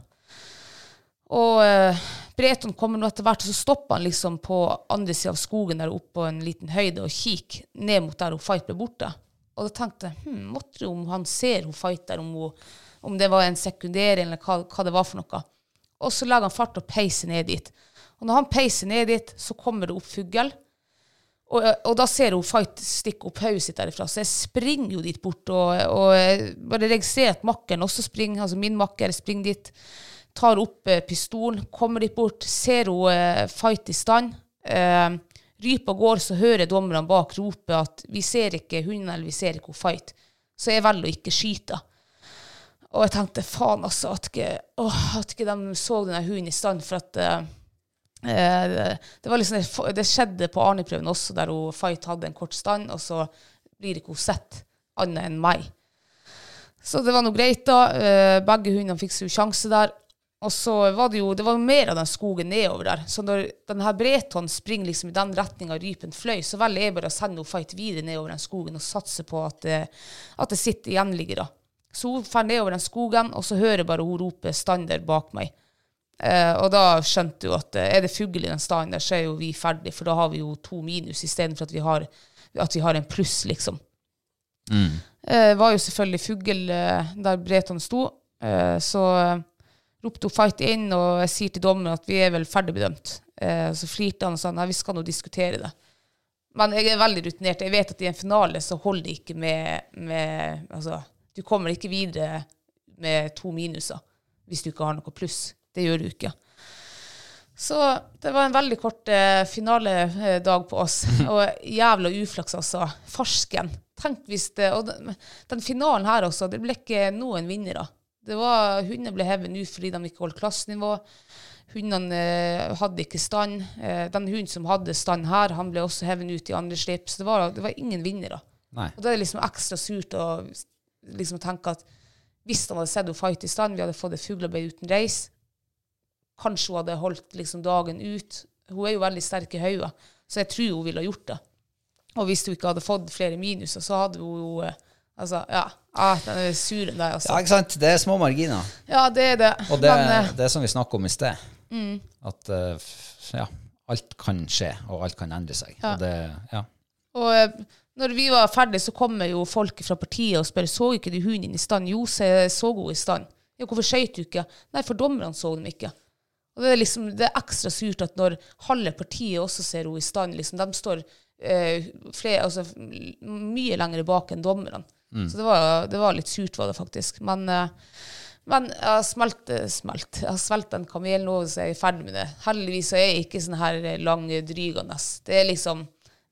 Og eh, Breton kommer nå etter hvert, og så stopper han liksom på andre sida av skogen der oppe på en liten høyde og kikker ned mot der hun fight ble borte. Og da tenkte jeg hm, måtte om han ser hun fighter, om, hun, om det var en sekundering, eller hva, hva det var for noe. Og så legger han fart og peiser ned dit. Og når han peiser ned dit, så kommer det opp fugl. Og, og da ser hun Fight stikke opp hodet sitt derifra, så jeg springer jo dit bort. Og, og bare registrerer at makkeren også springer, altså min makker springer dit. Tar opp eh, pistolen, kommer litt bort, ser hun eh, Fight i stand. Eh, rypa går, så hører dommerne bak rope at vi ser ikke hunden, eller vi ser ikke hun Fight. Så jeg velger å ikke skyte. Og jeg tenkte faen, altså, at ikke, åh, at ikke de så denne hunden i stand. For at eh, eh, det, liksom, det skjedde på Arne-prøven også, der hun Fight hadde en kort stand, og så blir ikke hun sett annet enn meg. Så det var nå greit, da. Eh, begge hundene fikk seg sjanse der. Og så var det jo det var mer av den skogen nedover der. Så når denne Breton springer liksom i den retninga rypen fløy, så velger jeg bare å sende henne Fight videre nedover den skogen og satse på at det, at det sitter igjenliggere. Så hun drar nedover den skogen, og så hører jeg bare hun rope 'stander' bak meg. Eh, og da skjønte hun at eh, er det fugl i den standen der, så er jo vi ferdig, for da har vi jo to minus istedenfor at, vi har, at vi har en pluss, liksom. Eh, var jo selvfølgelig fugl eh, der Breton sto, eh, så eh, ropte hun fight inn, og jeg sier til dommeren at vi er vel ferdigbedømt. Eh, så flirte han og sa nei, vi skal nå diskutere det. Men jeg er veldig rutinert. Jeg vet at i en finale så holder det ikke med, med Altså, du kommer ikke videre med to minuser hvis du ikke har noe pluss. Det gjør du ikke. Så det var en veldig kort eh, finaledag på oss. Og jævla uflaks, altså. Farsken. Tenk hvis det Og den, den finalen her også, det ble ikke noen vinnere. Det var, Hundene ble hevet ut fordi de ikke holdt klassenivå. Hundene eh, hadde ikke stand. Eh, den hunden som hadde stand her, han ble også hevet ut i andre slipp. Så det var, det var ingen vinnere. Nei. Og da er det liksom ekstra surt å liksom tenke at hvis han hadde sett henne fight i stand, vi hadde fått et fuglearbeid uten reis, kanskje hun hadde holdt liksom dagen ut. Hun er jo veldig sterk i hodet, så jeg tror hun ville ha gjort det. Og hvis hun ikke hadde fått flere minuser, så hadde hun jo eh, Altså, ja. Ah, den er sur, den der, også. Ja, ikke sant? Det er små marginer. Ja, det er det. Og det, Men eh, det er som vi snakket om i sted, at eh, ja, alt kan skje, og alt kan endre seg. Og det, ja. Og eh, når vi var ferdige, så kommer jo folk fra partiet og spør så ikke du hunden din i stand. Jo, så hun i stand. Jo, hvorfor skøyt du ikke? Nei, for dommerne så dem ikke. Og det er liksom, det er ekstra surt at når halve partiet også ser henne i stand, liksom, de står eh, flere, altså, mye lenger bak enn dommerne. Så det var, det var litt surt, var det faktisk. Men, eh, men jeg smelt, eh, smelt. Jeg har svelget en kamel nå, så jeg er ferdig med det. Heldigvis er jeg ikke sånn her lang drygende. Det er liksom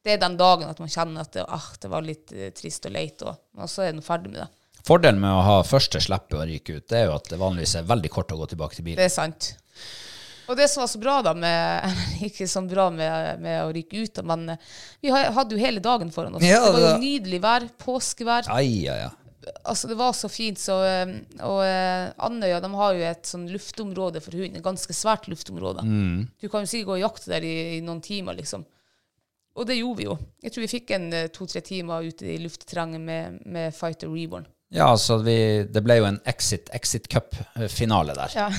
det er den dagen at man kjenner at det, ah, det var litt eh, trist og leit, og, og så er man ferdig med det. Fordelen med å ha første slippet og ryke ut, det er jo at det vanligvis er veldig kort å gå tilbake til bilen. Det er sant. Og det som var så bra, da, med, ikke så bra med, med å ryke ut, men vi hadde jo hele dagen foran oss. Ja, det var jo nydelig vær, påskevær. Ai, ja, ja. Altså, det var så fint. Så, eh, og eh, Andøya de har jo et sånn luftområde for hund, et ganske svært luftområde. Du kan jo sikkert gå og jakte der i, i noen timer, liksom. Og det gjorde vi jo. Jeg tror vi fikk en eh, to-tre timer ute i luftterrenget med, med Fighter Reborn. Ja, så vi, det ble jo en Exit, Exit Cup-finale der, Ja.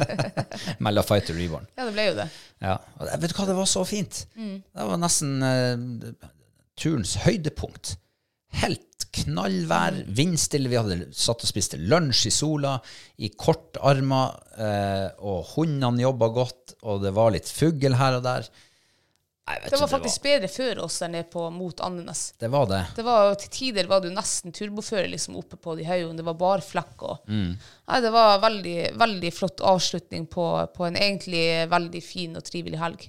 mellom Fighter Reborn. ja, det ble jo det. Ja. Og det- vet du hva, det var så fint. Det var nesten uh, turens høydepunkt. Helt knallvær, vindstille. Vi hadde satt og spiste lunsj i sola, i kortarmer, eh, og hundene jobba godt, og det var litt fugl her og der. Nei, Det var faktisk bedre før oss der nede på mot Andenes. det var det. Det var, til tider var du nesten turbofører liksom, oppe på de høyene. Det var barflekk. Og, Nei, det var veldig, veldig flott avslutning på, på en egentlig veldig fin og trivelig helg.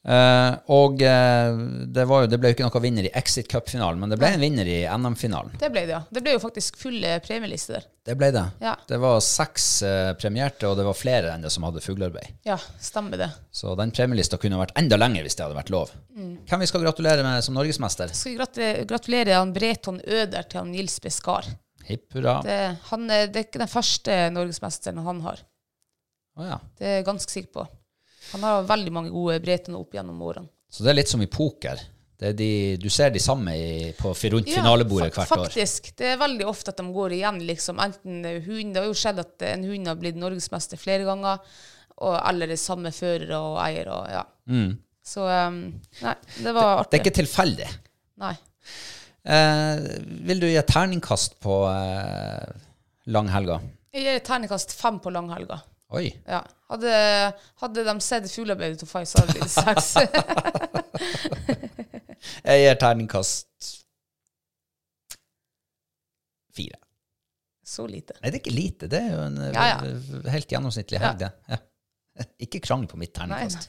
Eh, og uh, det, var jo, det ble jo ikke noen vinner i Exit Cup-finalen, men det ble en vinner i NM-finalen. Det ble det, ja. Det ble jo faktisk full premieliste der. Det ble det. Ja. Det var seks uh, premierte, og det var flere enn det som hadde fuglearbeid. Ja, stemmer det. Så den premielista kunne vært enda lenger hvis det hadde vært lov. Hvem vi skal gratulere med som norgesmester? Skal vi gratulere, han Breton Øder til han Nils Beskar. Hipp hurra. Det, han, det er ikke den første norgesmesteren han har. Oh, ja. Det er jeg ganske sikker på. Han har veldig mange gode Bretoner opp gjennom årene. Så det er litt som i poker. Det er de, du ser de samme i, på, rundt Ja, finalebordet hvert hvert år. Faktisk. Det er veldig ofte at de går igjen, liksom. Enten hund, Det har jo skjedd at en hund har blitt norgesmester flere ganger, og, eller det samme fører og eier. Og, ja. Så um, Nei, det var Det er ikke tilfeldig. Nei. Eh, vil du gi et terningkast på eh, langhelga? Jeg gir terningkast fem på langhelga. Oi. Ja. Hadde, hadde de sett Fuglearbeidet til Five, så hadde det blitt seks. Jeg gir terningkast fire. så lite. Nei, det er ikke lite. Det er jo en Ja, ja. helt gjennomsnittlig helg, det. Ja. Ikke krangel på mitt Nei, terningkast.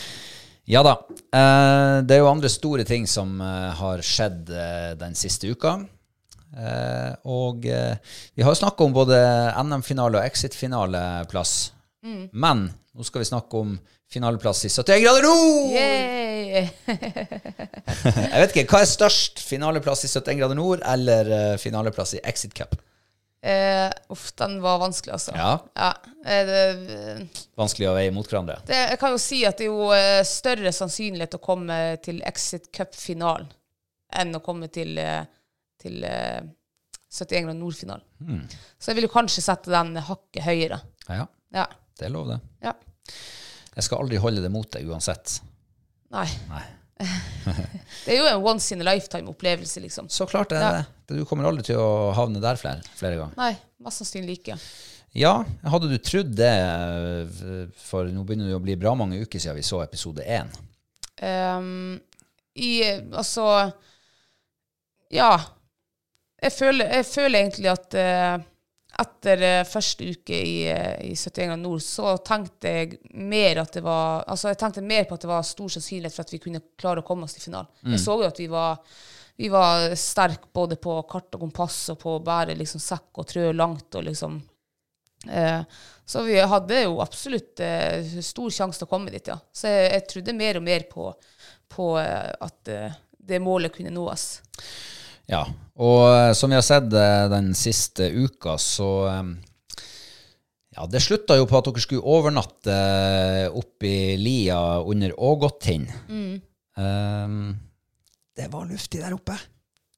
Ja da. Eh, det er jo andre store ting som eh, har skjedd eh, den siste uka. Og vi har jo snakka om både NM-finale og Exit-finaleplass. Men nå skal vi snakke om finaleplass i 71 grader nord! Jeg vet ikke, Hva er størst? Finaleplass i 71 grader nord eller finaleplass i Exit Cup? Eh, uff, den var vanskelig, altså. Ja, eh, det, Vanskelig å veie mot hverandre. det, jeg kan jo si at det er jo eh, større sannsynlighet å komme til Exit Cup-finalen enn å komme til, eh, til eh, 71 grader nord-finalen. Mm. Så jeg vil jo kanskje sette den hakket høyere. Ja, Ja. det er lov, det. ja. Jeg skal aldri holde det mot deg uansett. Nei. Nei. Det er jo en once in a lifetime-opplevelse, liksom. Så klart er det Ja. det. Du kommer aldri til å havne der flere, flere ganger. Nei, mest sannsynlig ikke. Ja, hadde du trodd det, eh, for nå begynner det å bli bra mange uker siden vi så episode én. Um, I Altså Ja. Jeg føler, jeg føler egentlig at eh, etter eh, første uke i, eh, i 71 grader nord, så tenkte jeg mer at det var Altså, jeg tenkte mer på at det var stor sannsynlighet for at vi kunne klare å komme oss til finalen. Jeg så jo at vi var vi var sterke både på kart og kompass og på å bære liksom sekk og trø langt og liksom Eh, så vi hadde jo absolutt eh, stor sjanse til å komme dit, ja. Så jeg, jeg trodde mer og mer på, på eh, at eh, det målet kunne nås. Ja, og eh, som vi har sett eh, den siste uka, så eh, Ja, det slutta jo på at dere skulle overnatte oppe i lia under Ågottind. Um, det var luftig der oppe.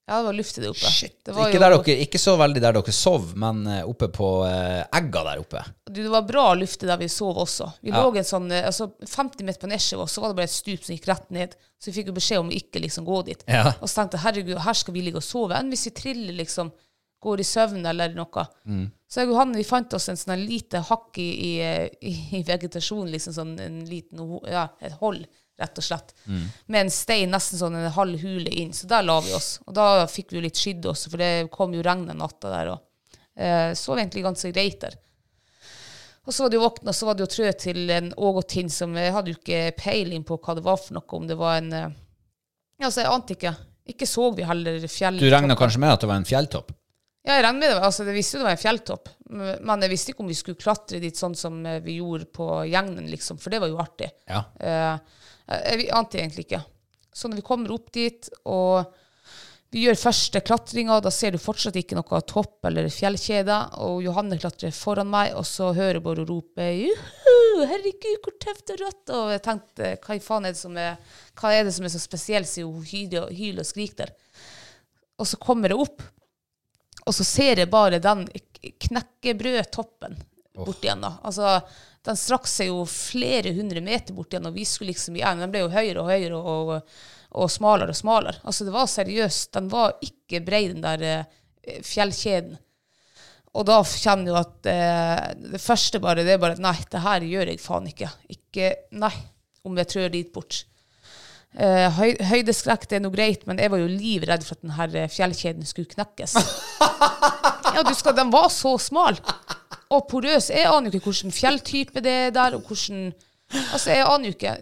Ja, det var luftig der oppe. Shit. Det Ikke, dere, ikke så veldig der dere sov, men eh, oppe på eh, egga der oppe. Du, det var bra luftig der vi sov også. Vi Ja. lå en sånn, eh, altså 50 meter på Nesjevåg, så var det bare et stup som gikk rett ned. Så vi fikk jo beskjed om å ikke liksom gå dit. Ja. Og så tenkte jeg herregud, her skal vi ligge og sove. Enn hvis vi triller liksom, går i søvn eller noe. Mm. Så jeg og han vi fant oss en sånn lite hakk i, i, i, i vegetasjonen, liksom sånn en liten, ja, et hold, rett og slett. Mm. Med en stein, nesten sånn en halv hule inn. Så der la vi oss. Og da fikk vi jo litt skydd også, for det kom jo regn den natta der. òg. eh, sov egentlig ganske greit der. Og så var det jo våkna, så var det jo trø til en Ågotinn som Jeg hadde jo ikke peiling på hva det var for noe, om det var en eh, Ja, så jeg ante ikke. Ikke så vi heller fjelltopp. Du regna kanskje med at det var en fjelltopp? Ja, jeg regner med det. Altså, jeg visste jo det var en fjelltopp, men jeg visste ikke om vi skulle klatre dit sånn som eh, vi gjorde på gjengen liksom, for det var jo artig. Ja. Eh, jeg ante egentlig ikke. Så når vi kommer opp dit, og vi gjør første klatringa, da ser du fortsatt ikke noe topp eller fjellkjede, og Johanne klatrer foran meg, og så hører jeg bare rope Juhu, herregud, hvor tøft og rått! Og jeg tenkte, hva i faen er det som er, hva er, det som er så spesielt, siden hun hyler og skriker der. Og så kommer jeg opp, og så ser jeg bare den knekkebrødtoppen oh. borti igjen. da. Altså, den strakk seg jo flere hundre meter bort igjen, og vi skulle liksom igjen. Den ble jo høyere og høyere og, og smalere og smalere. Altså, det var seriøst. Den var ikke brei, den der eh, fjellkjeden. og da kjenner du at eh, det første bare, det er bare Nei, det her gjør jeg faen ikke. Ikke Nei, om jeg trør dit bort. Eh, høy, høydeskrekk det er noe greit, men jeg var jo livredd for at denne fjellkjeden skulle knekkes. ja, du skal, Den var så smal og porøs. Jeg aner jo ikke hvilken fjelltype det er der, og hvordan Altså, Jeg aner jo ikke.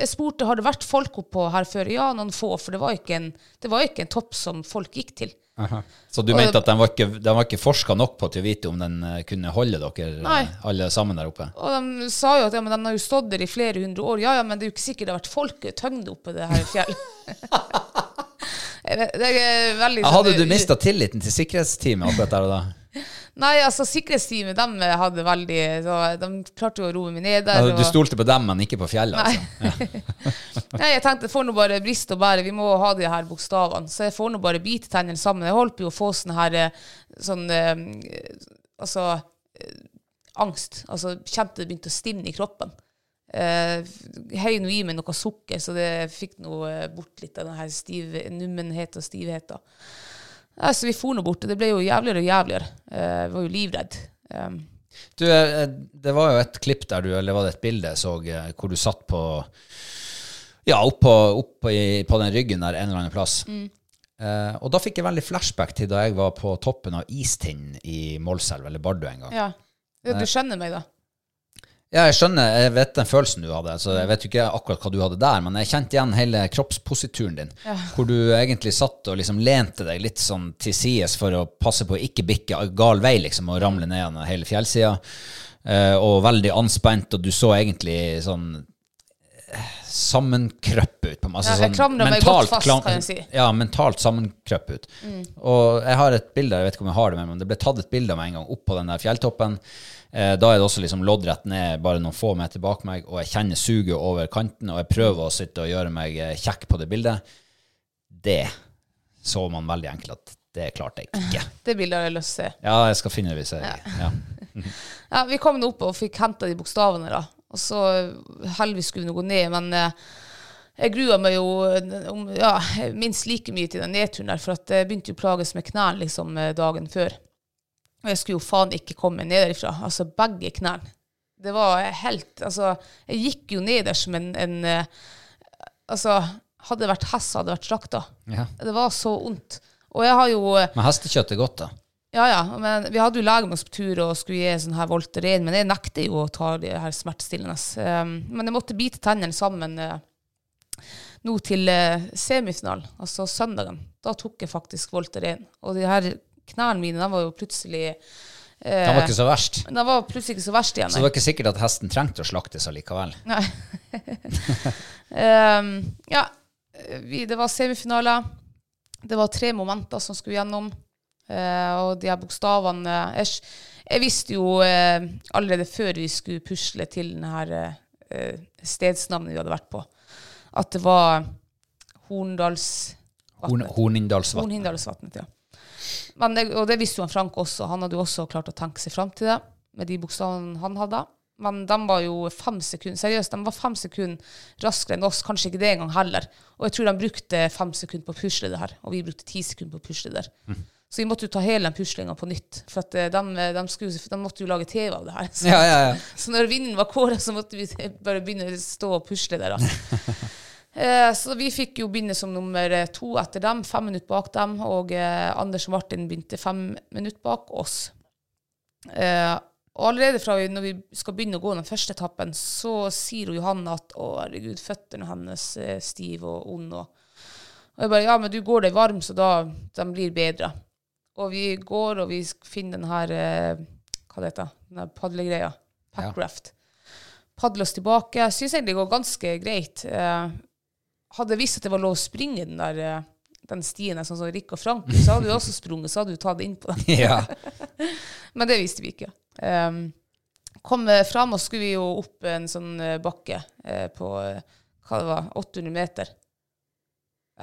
Jeg spurte har det vært folk oppå her før. Ja, noen få, for det var ikke en, det var ikke en topp som folk gikk til. Så du mente at den var ikke, den var ikke forska nok på til å vite om den eh, kunne holde dere eh, Nei. alle sammen der oppe? Og de sa jo at ja, men den har jo stått der i flere hundre år. Ja, ja, men det er jo ikke sikkert det har vært folketøngde oppe det her fjellet. Det er veldig Ja, sånn- hadde du mista tilliten til sikkerhetsteamet akkurat der og da? Nei, altså sikkerhetsteamet, de hadde veldig så De klarte jo å roe meg ned der. Ja, du stolte på dem, men ikke på fjellet? Nei. Altså. Nei, jeg tenkte får nå bare briste og bære, vi må ha de her bokstavene. Så jeg får nå bare bite tennene sammen. Jeg holdt på å få sånn her eh, sånn eh, Altså eh, angst. Altså kjente det begynte å stivne i kroppen. Uh, Høy nå i meg noe sukker, så det fikk nå eh, bort litt av den her stiv, nummenhet og stivheten. Nei, så vi for nå bort, og det ble jo jævligere og jævligere. Eh, Jeg var jo livredd. Um, Du, eh, det var jo et klipp der du, eller var det et bilde jeg så, eh, hvor du satt på Ja, oppå opp i- på den ryggen der en eller annen plass. Eh, og da fikk jeg veldig flashback til da jeg var på toppen av Istind i Målselv, eller Bardu en gang. ja. ja. Du skjønner meg, da? Ja, jeg skjønner, jeg vet den følelsen du hadde. Så jeg vet jo ikke akkurat hva du hadde der, men jeg kjente igjen hele kroppsposituren din. Hvor du egentlig satt og liksom lente deg litt sånn til sides for å passe på å ikke bikke gal vei, liksom, og ramle ned gjennom hele fjellsida. Eh, og veldig anspent, og du så egentlig sånn eh, sammenkrøpp ut. på meg. Altså, Ja, jeg klamrer meg godt fast, kan jeg si. Ja, mentalt sammenkrøpp ut. Og jeg har et bilde, jeg vet ikke om jeg har det med, men det ble tatt et bilde av meg en gang opp på den der fjelltoppen. Eh, da er det også liksom loddrett ned bare noen få meter bak meg, og jeg kjenner suget over kanten, og jeg prøver å sitte og gjøre meg eh, kjekk på det bildet. Det så man veldig enkelt at det klarte jeg ikke. Det bildet har jeg lyst til å se. Ja, jeg skal finne det hvis jeg ja. Ja, vi kom nå opp og fikk henta de bokstavene, da. Og så heldigvis skulle vi nå gå ned, men eh, jeg grua meg jo eh, om, ja, minst like mye til den nedturen der, for at jeg begynte å plages med knærne liksom eh, dagen før. Og jeg skulle jo faen ikke komme ned derifra. Altså begge knærne. Det var helt Altså, jeg gikk jo ned der som en, en eh, Altså, hadde det vært hest, hadde det vært slakta. Ja. Det var så vondt. Og jeg har jo eh, Men hestekjøtt er godt, da. ja, ja. Men vi hadde jo lege med oss på tur og skulle gi sånn her Voltaren, men jeg nekter jo å ta de her smertestillende. Um, men jeg måtte bite tennene sammen eh, nå til semifinalen, altså søndagen. Da tok jeg faktisk Voltaren. Og de her knærne mine, de var jo plutselig Den var ikke så verst. Den var plutselig ikke så verst igjen. Så det var ikke sikkert at hesten trengte å slaktes allikevel. Nei. um, ja, vi, det var semifinaler. Det var tre momenter som skulle gjennom. Eh, og de her bokstavene Jeg, jeg visste jo eh, allerede før vi skulle pusle til denne her, eh, stedsnavnet vi hadde vært på, at det var Horndalsvatnet. Hornindalsvatnet. Hornindalsvatnet, ja. Men det, og det visste jo han Frank også. Han hadde jo også klart å tenke seg fram til det med de bokstavene han hadde. Men de var jo fem sekunder seriøst, de var fem sekunder raskere enn oss. Kanskje ikke det engang heller. Og jeg tror de brukte fem sekunder på å pusle det her, og vi brukte ti sekunder på å pusle det der. Så vi måtte jo ta hele den puslinga på nytt. For at eh, de, de, skulle, de måtte jo lage TV av det her. Så, Ja, ja, ja. så når vinden var kåra, så måtte vi bare begynne å stå og pusle der. Da. Eh, så vi fikk jo begynne som nummer eh, to etter dem, fem minutter bak dem. Og eh, Anders og Martin begynte fem minutter bak oss. Og allerede fra vi, når vi skal begynne å gå den første etappen, så sier Johanne at å herregud, føttene hennes er stive og onde. Og, og jeg bare ja, men du går deg varm, så da de blir bedre. Og vi går, og vi finner den her Hva det heter Den padlegreia. Packraft. Padler oss tilbake. Jeg syns egentlig det går ganske greit. Hadde jeg visst at det var lov å springe den der eh, den stien sånn som Rick og Frank, så hadde du også sprunget, så hadde du tatt inn på den. ja. Men det visste vi ikke. Um, kom eh, fram, og skulle vi jo opp en sånn eh, bakke eh, på hva det var, 800 meter.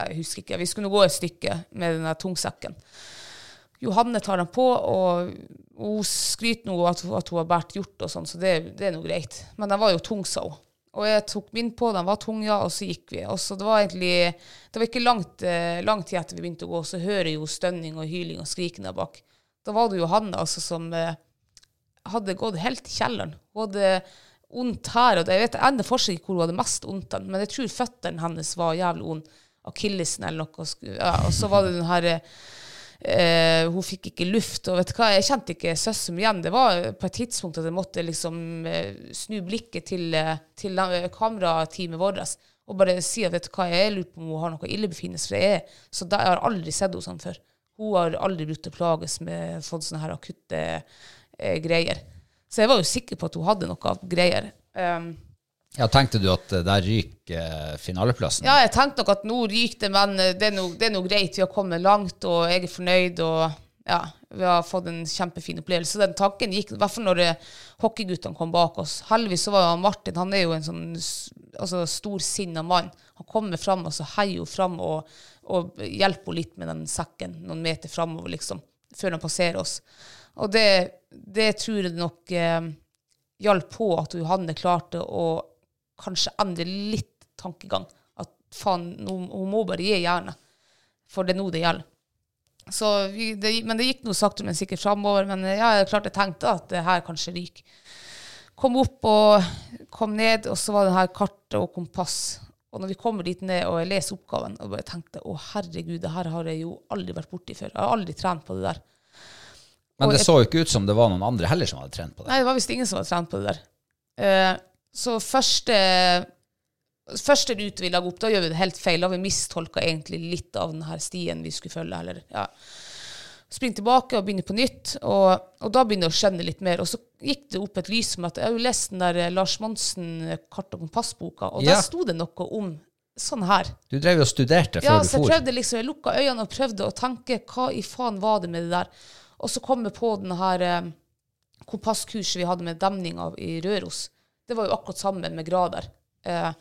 Jeg husker ikke. Vi skulle nå gå et stykke med den tungsekken. Johanne tar den på, og hun skryter nå at, at hun har båret hjort og sånn, så det, det er nå greit. Men den var jo tung, sa hun. Og jeg tok min på, den var tung, ja, og så gikk vi. Og så det var egentlig Det var ikke langt, eh, lang tid etter vi begynte å gå, så hører jeg jo stønning og hyling og skriking der bak. Da var det jo Johanne altså, som eh, hadde gått helt i kjelleren. Hun hadde vondt her, og der. jeg vet ennå fortsatt ikke hvor hun hadde mest vondt, men jeg tror føttene hennes var jævlig vond. Akillesen eller noe. Og, Ja, og så var det den her eh, eh, Hun fikk ikke luft, og vet hva, jeg kjente ikke søsteren igjen. Det var på et tidspunkt at jeg måtte liksom eh, snu blikket til, eh, til eh, kamerateamet vårt og bare si at vet hva, jeg lurer på om hun har noe illebefinnelse. For jeg, er- så da, jeg har aldri sett henne sånn før. Hun har aldri brukt å plages med fått sånne her akutte eh, greier. Så jeg var jo sikker på at hun hadde noe greier. Um, Ja, tenkte du at eh, der ryker eh, finaleplassen? ja, jeg tenkte nok at nå ryker det, men eh, det er nå greit. Vi har kommet langt, og jeg er fornøyd. og ja, Vi har fått en kjempefin opplevelse. Den tanken gikk, i hvert fall når hockeyguttene kom bak oss. Heldigvis så var Martin han er jo en sånn altså, storsinna mann. Han kommer fram og så heier hun fram og, og hjelper henne litt med den sekken noen meter framover, liksom, før han passerer oss. Og det, det tror jeg nok eh, hjalp på at Johanne klarte å kanskje endre litt tankegang. At faen, hun må bare gi jernet. For det er nå det gjelder. Så vi, det, men det gikk noe sakte, men sikkert framover. Men ja, jeg klart jeg tenkte at det her kanskje ryker. Kom opp og kom ned, og så var det her kartet og kompass. Og når vi kommer dit ned og jeg leser oppgaven, og bare tenkte å herregud, det her har jeg jo aldri vært borti før. Jeg har aldri trent på det der. Men og det jeg- så jo ikke ut som det var noen andre heller som hadde trent på det. Nei, det var visst ingen som hadde trent på det der. Eh, så første, første rute vi lager opp, da gjør vi det helt feil. Da har vi mistolka egentlig litt av denne stien vi skulle følge. Eller, ja. Spring tilbake og begynne på nytt. Og, og da begynner jeg å skjønne litt mer. Og så gikk det opp et lys om at jeg har jo lest den der eh, Lars Monsen kart- og kompassboka, og Ja. der sto det noe om sånn her. Du drev jo og studerte Ja, før du så jeg for. prøvde liksom, jeg lukka øynene og prøvde å tenke hva i faen var det med det der. Og så kom jeg på den her eh, kompasskurset vi hadde med demninga i Røros. Det var jo akkurat sammen med grader. Eh,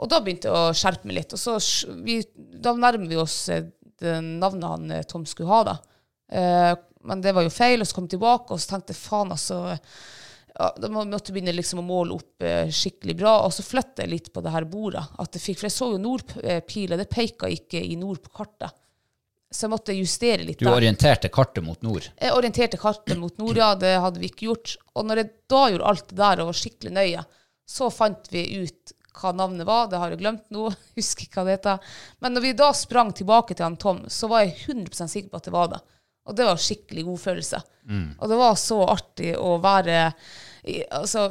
og da begynte jeg å skjerpe meg litt. Og så vi, da nærmer vi oss eh, navnet han eh, Tom skulle ha, da. Eh, men det var jo feil, og så kom jeg tilbake, og så tenkte jeg faen, altså ja, da måtte jeg begynne liksom å måle opp eh, skikkelig bra, og så flyttet jeg litt på det her bordet. At jeg fikk, for jeg så jo nordpila, det peka ikke i nord på kartet. Så jeg måtte justere litt Du der. orienterte kartet mot nord. Jeg orienterte kartet mot nord, ja, det hadde vi ikke gjort. Og når jeg da gjorde alt det der og var skikkelig nøye, så fant vi ut hva navnet var. Det har jeg glemt nå, husker ikke hva det heter. Men når vi da sprang tilbake til han Tom, så var jeg 100% sikker på at det var det. Og det var en skikkelig god følelse. Og det var så artig å være Altså,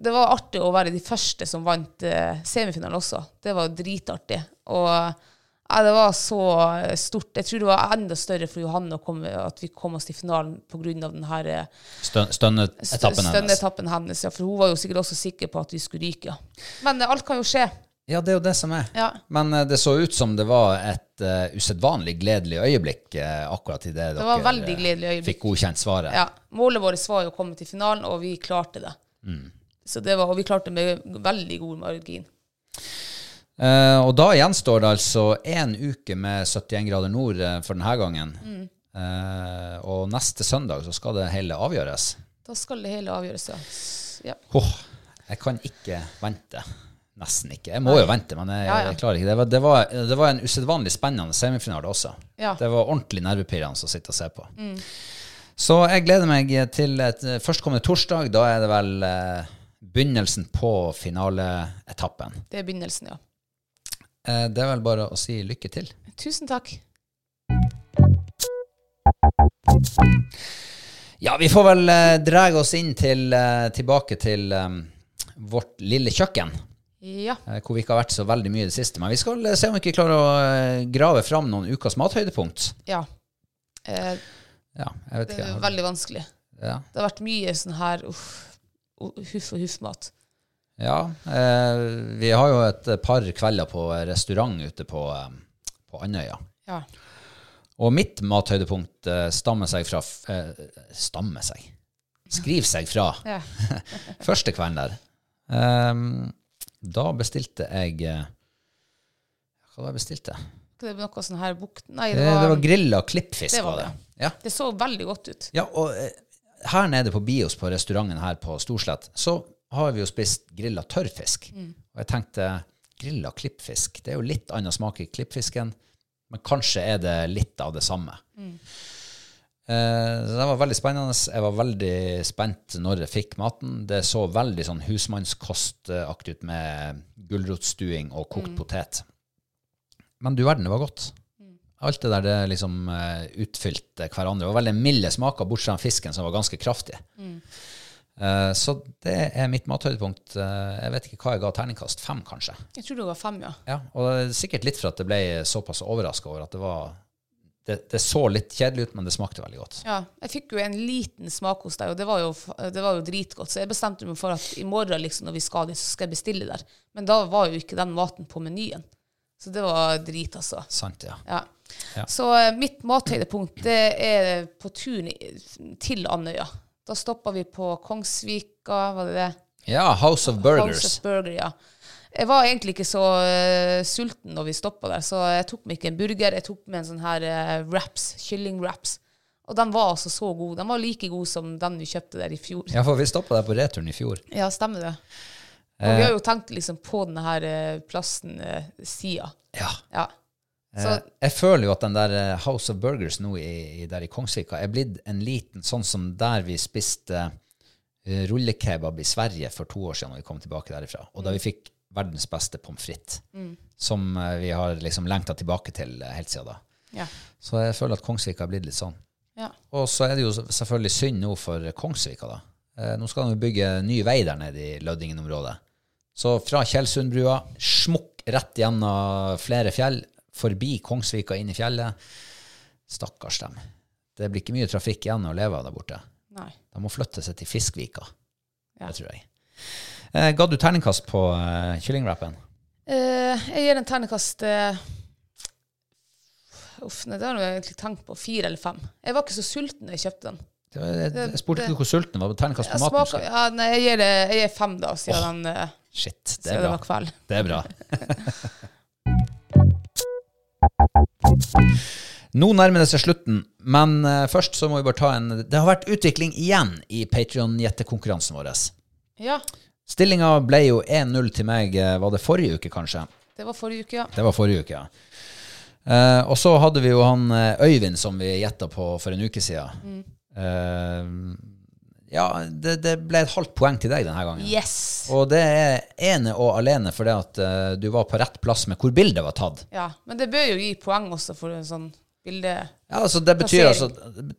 det var artig å være de første som vant eh, semifinalen også. Det var dritartig. Og ja, det var så stort. Jeg tror det var enda større for Johanne å komme, at vi kom oss til finalen pga. den her eh, Stø- Stønneetappen hennes. stønneetappen hennes. Ja, for hun var jo sikkert også sikker på at vi skulle ryke. Ja. Men eh, alt kan jo skje. Ja, det er jo det som er. Ja. Men eh, det så ut som det var et uh, usedvanlig gledelig øyeblikk uh, akkurat i det Det dere eh, fikk godkjent svaret. Ja, Målet vårt var jo å komme til finalen, og vi klarte det. Så det var, og vi klarte det med veldig god margin. Eh, og da gjenstår det altså én uke med 71 grader nord eh, for denne gangen. Mm. Uh, og neste søndag så skal det hele avgjøres. Da skal det hele avgjøres, ja. Ja. Oh, jeg kan ikke vente. Nesten ikke. Jeg må jo vente, men jeg, Ja, ja. jeg klarer ikke. Det var, det var, det var en usedvanlig spennende semifinale også. Ja. Det var ordentlig nervepirrende å sitte og se på. Så jeg gleder meg til et førstkommende torsdag. Da er det vel eh, begynnelsen på finaleetappen. Det er begynnelsen, ja. Eh, det er vel bare å si lykke til. Tusen takk. Ja, vi får vel eh, dra oss inn til, eh, tilbake til eh, vårt lille kjøkken. Ja. eh, Hvor vi ikke har vært så veldig mye i det siste. Men vi skal eh, se om vi ikke klarer å grave fram noen ukas mathøydepunkt. ja. Eh, Ja, det er veldig vanskelig. Ja. Det har vært mye sånn her uff, huff og huff-mat. Ja eh, vi har jo et par kvelder på restaurant ute på, eh, på Andøya. Ja. Og mitt mathøydepunkt eh, stammer seg fra eh, Stammer seg? Skriver seg fra ja. første kvelden der. Um, da bestilte jeg eh, Hva var det jeg bestilte? Det var noe sånn her bukt... Nei, Det var, det var, grilla klippfisk. det var det. det. Ja. det så veldig godt ut. ja, og her nede på Bios, på restauranten her på Storslett, så har vi jo spist grilla tørrfisk. Og jeg tenkte grilla klippfisk, det er jo litt annen smak i klippfisken, men kanskje er det litt av det samme. Eh, så det var veldig spennende. Jeg var veldig spent når jeg fikk maten. Det så veldig sånn husmannskostaktig ut med gulrotstuing og kokt potet. Men du verden, det var godt. Alt det der det liksom eh, utfylte hverandre. Det var veldig milde smaker, bortsett fra fisken, som var ganske kraftig. Eh, så det er mitt mathøydepunkt. Eh, jeg vet ikke hva jeg ga terningkast. Fem, kanskje. Jeg tror det var fem, ja. Ja, og det er sikkert litt for at jeg ble såpass overraska over at det var det, det så litt kjedelig ut, men det smakte veldig godt. Ja, jeg fikk jo en liten smak hos deg, og det var jo, det var jo dritgodt. Så jeg bestemte meg for at i morgen liksom, når vi skal dit, så skal jeg bestille der. Men da var jo ikke den maten på menyen. Så det var drit, altså. Sant, ja. Ja. Ja. Så eh, mitt mathøydepunkt det er på turen til Andøya. Da stoppa vi på Kongsvika, var det det? Ja, House of Burgers. House of Burger, ja. Jeg var egentlig ikke så uh, sulten når vi stoppa der, så jeg tok meg ikke en burger. Jeg tok med en sånn her uh, wraps, kyllingwraps. Og den var altså så god. Den var like god som den vi kjøpte der i fjor. Ja, for vi stoppa der på returen i fjor. Ja, stemmer det. Og vi har jo tenkt liksom på denne her eh, plassen uh, sida. Ja. Ja. Så Eh, jeg føler jo at den der eh, House of Burgers nå i, i, der i Kongsvika er blitt en liten sånn som der vi spiste uh, rullekebab i Sverige for to år siden når vi kom tilbake derifra. Og da vi fikk verdens beste pommes frites, som uh, vi har liksom lengta tilbake til uh, helt siden da. ja. Så jeg føler at Kongsvika er blitt litt sånn. ja. Og så er det jo selvfølgelig synd nå for Kongsvika, da. Nå skal de bygge ny vei der nede i Lødingen-området. Så fra Tjeldsundbrua, smukk rett gjennom flere fjell, forbi Kongsvika, inn i fjellet. Stakkars dem. Det blir ikke mye trafikk igjen å leve av der borte. Nei. De må flytte seg til Fiskvika. Ja. Det tror jeg. Eh, ga du terningkast på eh, kyllingwrapen? Eh, jeg gir en terningkast eh, Uff, nei, det har jeg egentlig tenkt på. Fire eller fem. Jeg var ikke så sulten da jeg kjøpte den. Det var- Jeg, jeg spurte ikke hvor sulten var. Terningkast på maten? smaker, ja, nei, jeg, gir det, jeg gir fem, da, siden, den, eh, Shit, det er det bra. var kveld. Det er bra. Nå nærmer det seg slutten, men eh, først så må vi bare ta en Det har vært utvikling igjen i Patrion-gjettekonkurransen vår. Ja, Stillinga ble jo 1-0 til meg, eh, var det forrige uke, kanskje? det var forrige uke, ja. Det var forrige uke, ja. Eh, og så hadde vi jo han eh, Øyvind som vi gjetta på for en uke siden. Eh, ja, det, det ble et halvt poeng til deg denne gangen. Yes! Og det er ene og alene fordi at uh, du var på rett plass med hvor bildet var tatt. Ja, men det bør jo gi poeng også for en sånn bilde. Ja, altså det betyr altså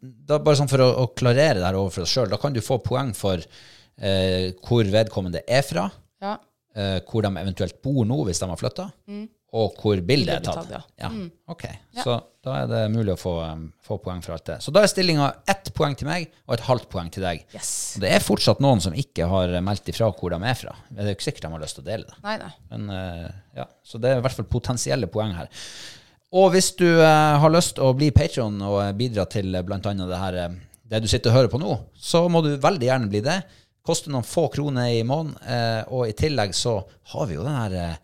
da Bare sånn for å, å klarere det her overfor oss sjøl, da kan du få poeng for uh, hvor vedkommende er fra, Ja. uh, hvor de eventuelt bor nå hvis de har flytta, og hvor bildet er tatt. tatt, ja. Ok, Så da er det mulig å få, um, få poeng for alt det. Så da er stillinga ett poeng til meg og et halvt poeng til deg. Yes. Det er fortsatt noen som ikke har meldt ifra hvor de er fra. Det er jo ikke sikkert de har lyst til å dele det. Nei, nei. Men, uh, ja, så det er i hvert fall potensielle poeng her. Og hvis du uh, har lyst til å bli patron og eh, bidra til eh, blant annet det her, eh, det du sitter og hører på nå, så må du veldig gjerne bli det. Koster noen få kroner i måneden, eh, og i tillegg så har vi jo den her eh,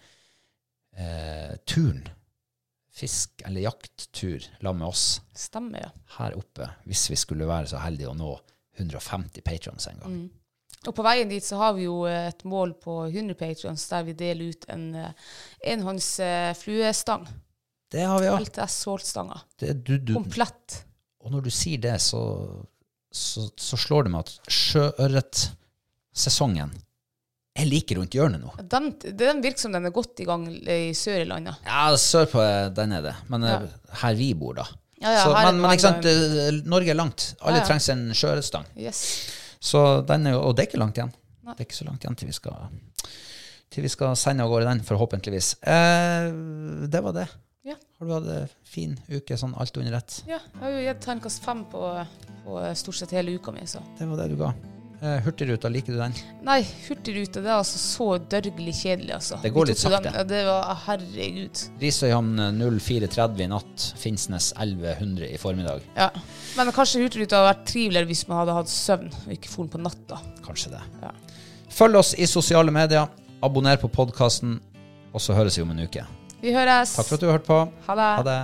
eh, turen. Fisk- eller jakttur sammen med oss Stemmer, ja. her oppe, hvis vi skulle være så heldige å nå 150 patrons en gang. Og på veien dit så har vi jo eh, et mål på 100 patrons der vi deler ut en eh, enhånds fluestang. Det har vi, ja. LTS du, Komplett. Og når du sier det, så, så, så slår det meg at sjøørretsesongen er like rundt hjørnet nå. Den, den virker som den er godt i gang i sør i landet. Ja, sør på den er det. Men ja. her vi bor, da. Ja, ja, så, men, men ikke sant, eh, Norge er langt. Alle trengs en sjørestang Yes. Så den er jo, og det er ikke langt igjen. Det er ikke så langt igjen til vi skal, til vi skal sende av gårde den, forhåpentligvis. Eh, det var det. Ja. Har du hatt en fin uke, sånn alt under ett? Ja, jeg har jo gitt terningkast fem på, på stort sett hele uka mi, så. Det var det du ga. Eh, Hurtigruta, liker du den? Nei, Hurtigruta det er altså så dørgelig kjedelig, altså. Det går litt sakte. Den, det var, herregud. Risøyhamn 04.30 i natt, Finnsnes 1100 i formiddag. Ja. Men kanskje Hurtigruta hadde vært triveligere hvis man hadde hatt søvn og ikke for på natta. Kanskje det. Ja. Følg oss i sosiale medier, abonner på podkasten, og så høres vi om en uke. Vi høres. Takk for at du har hørt på. Ha det. Ha det.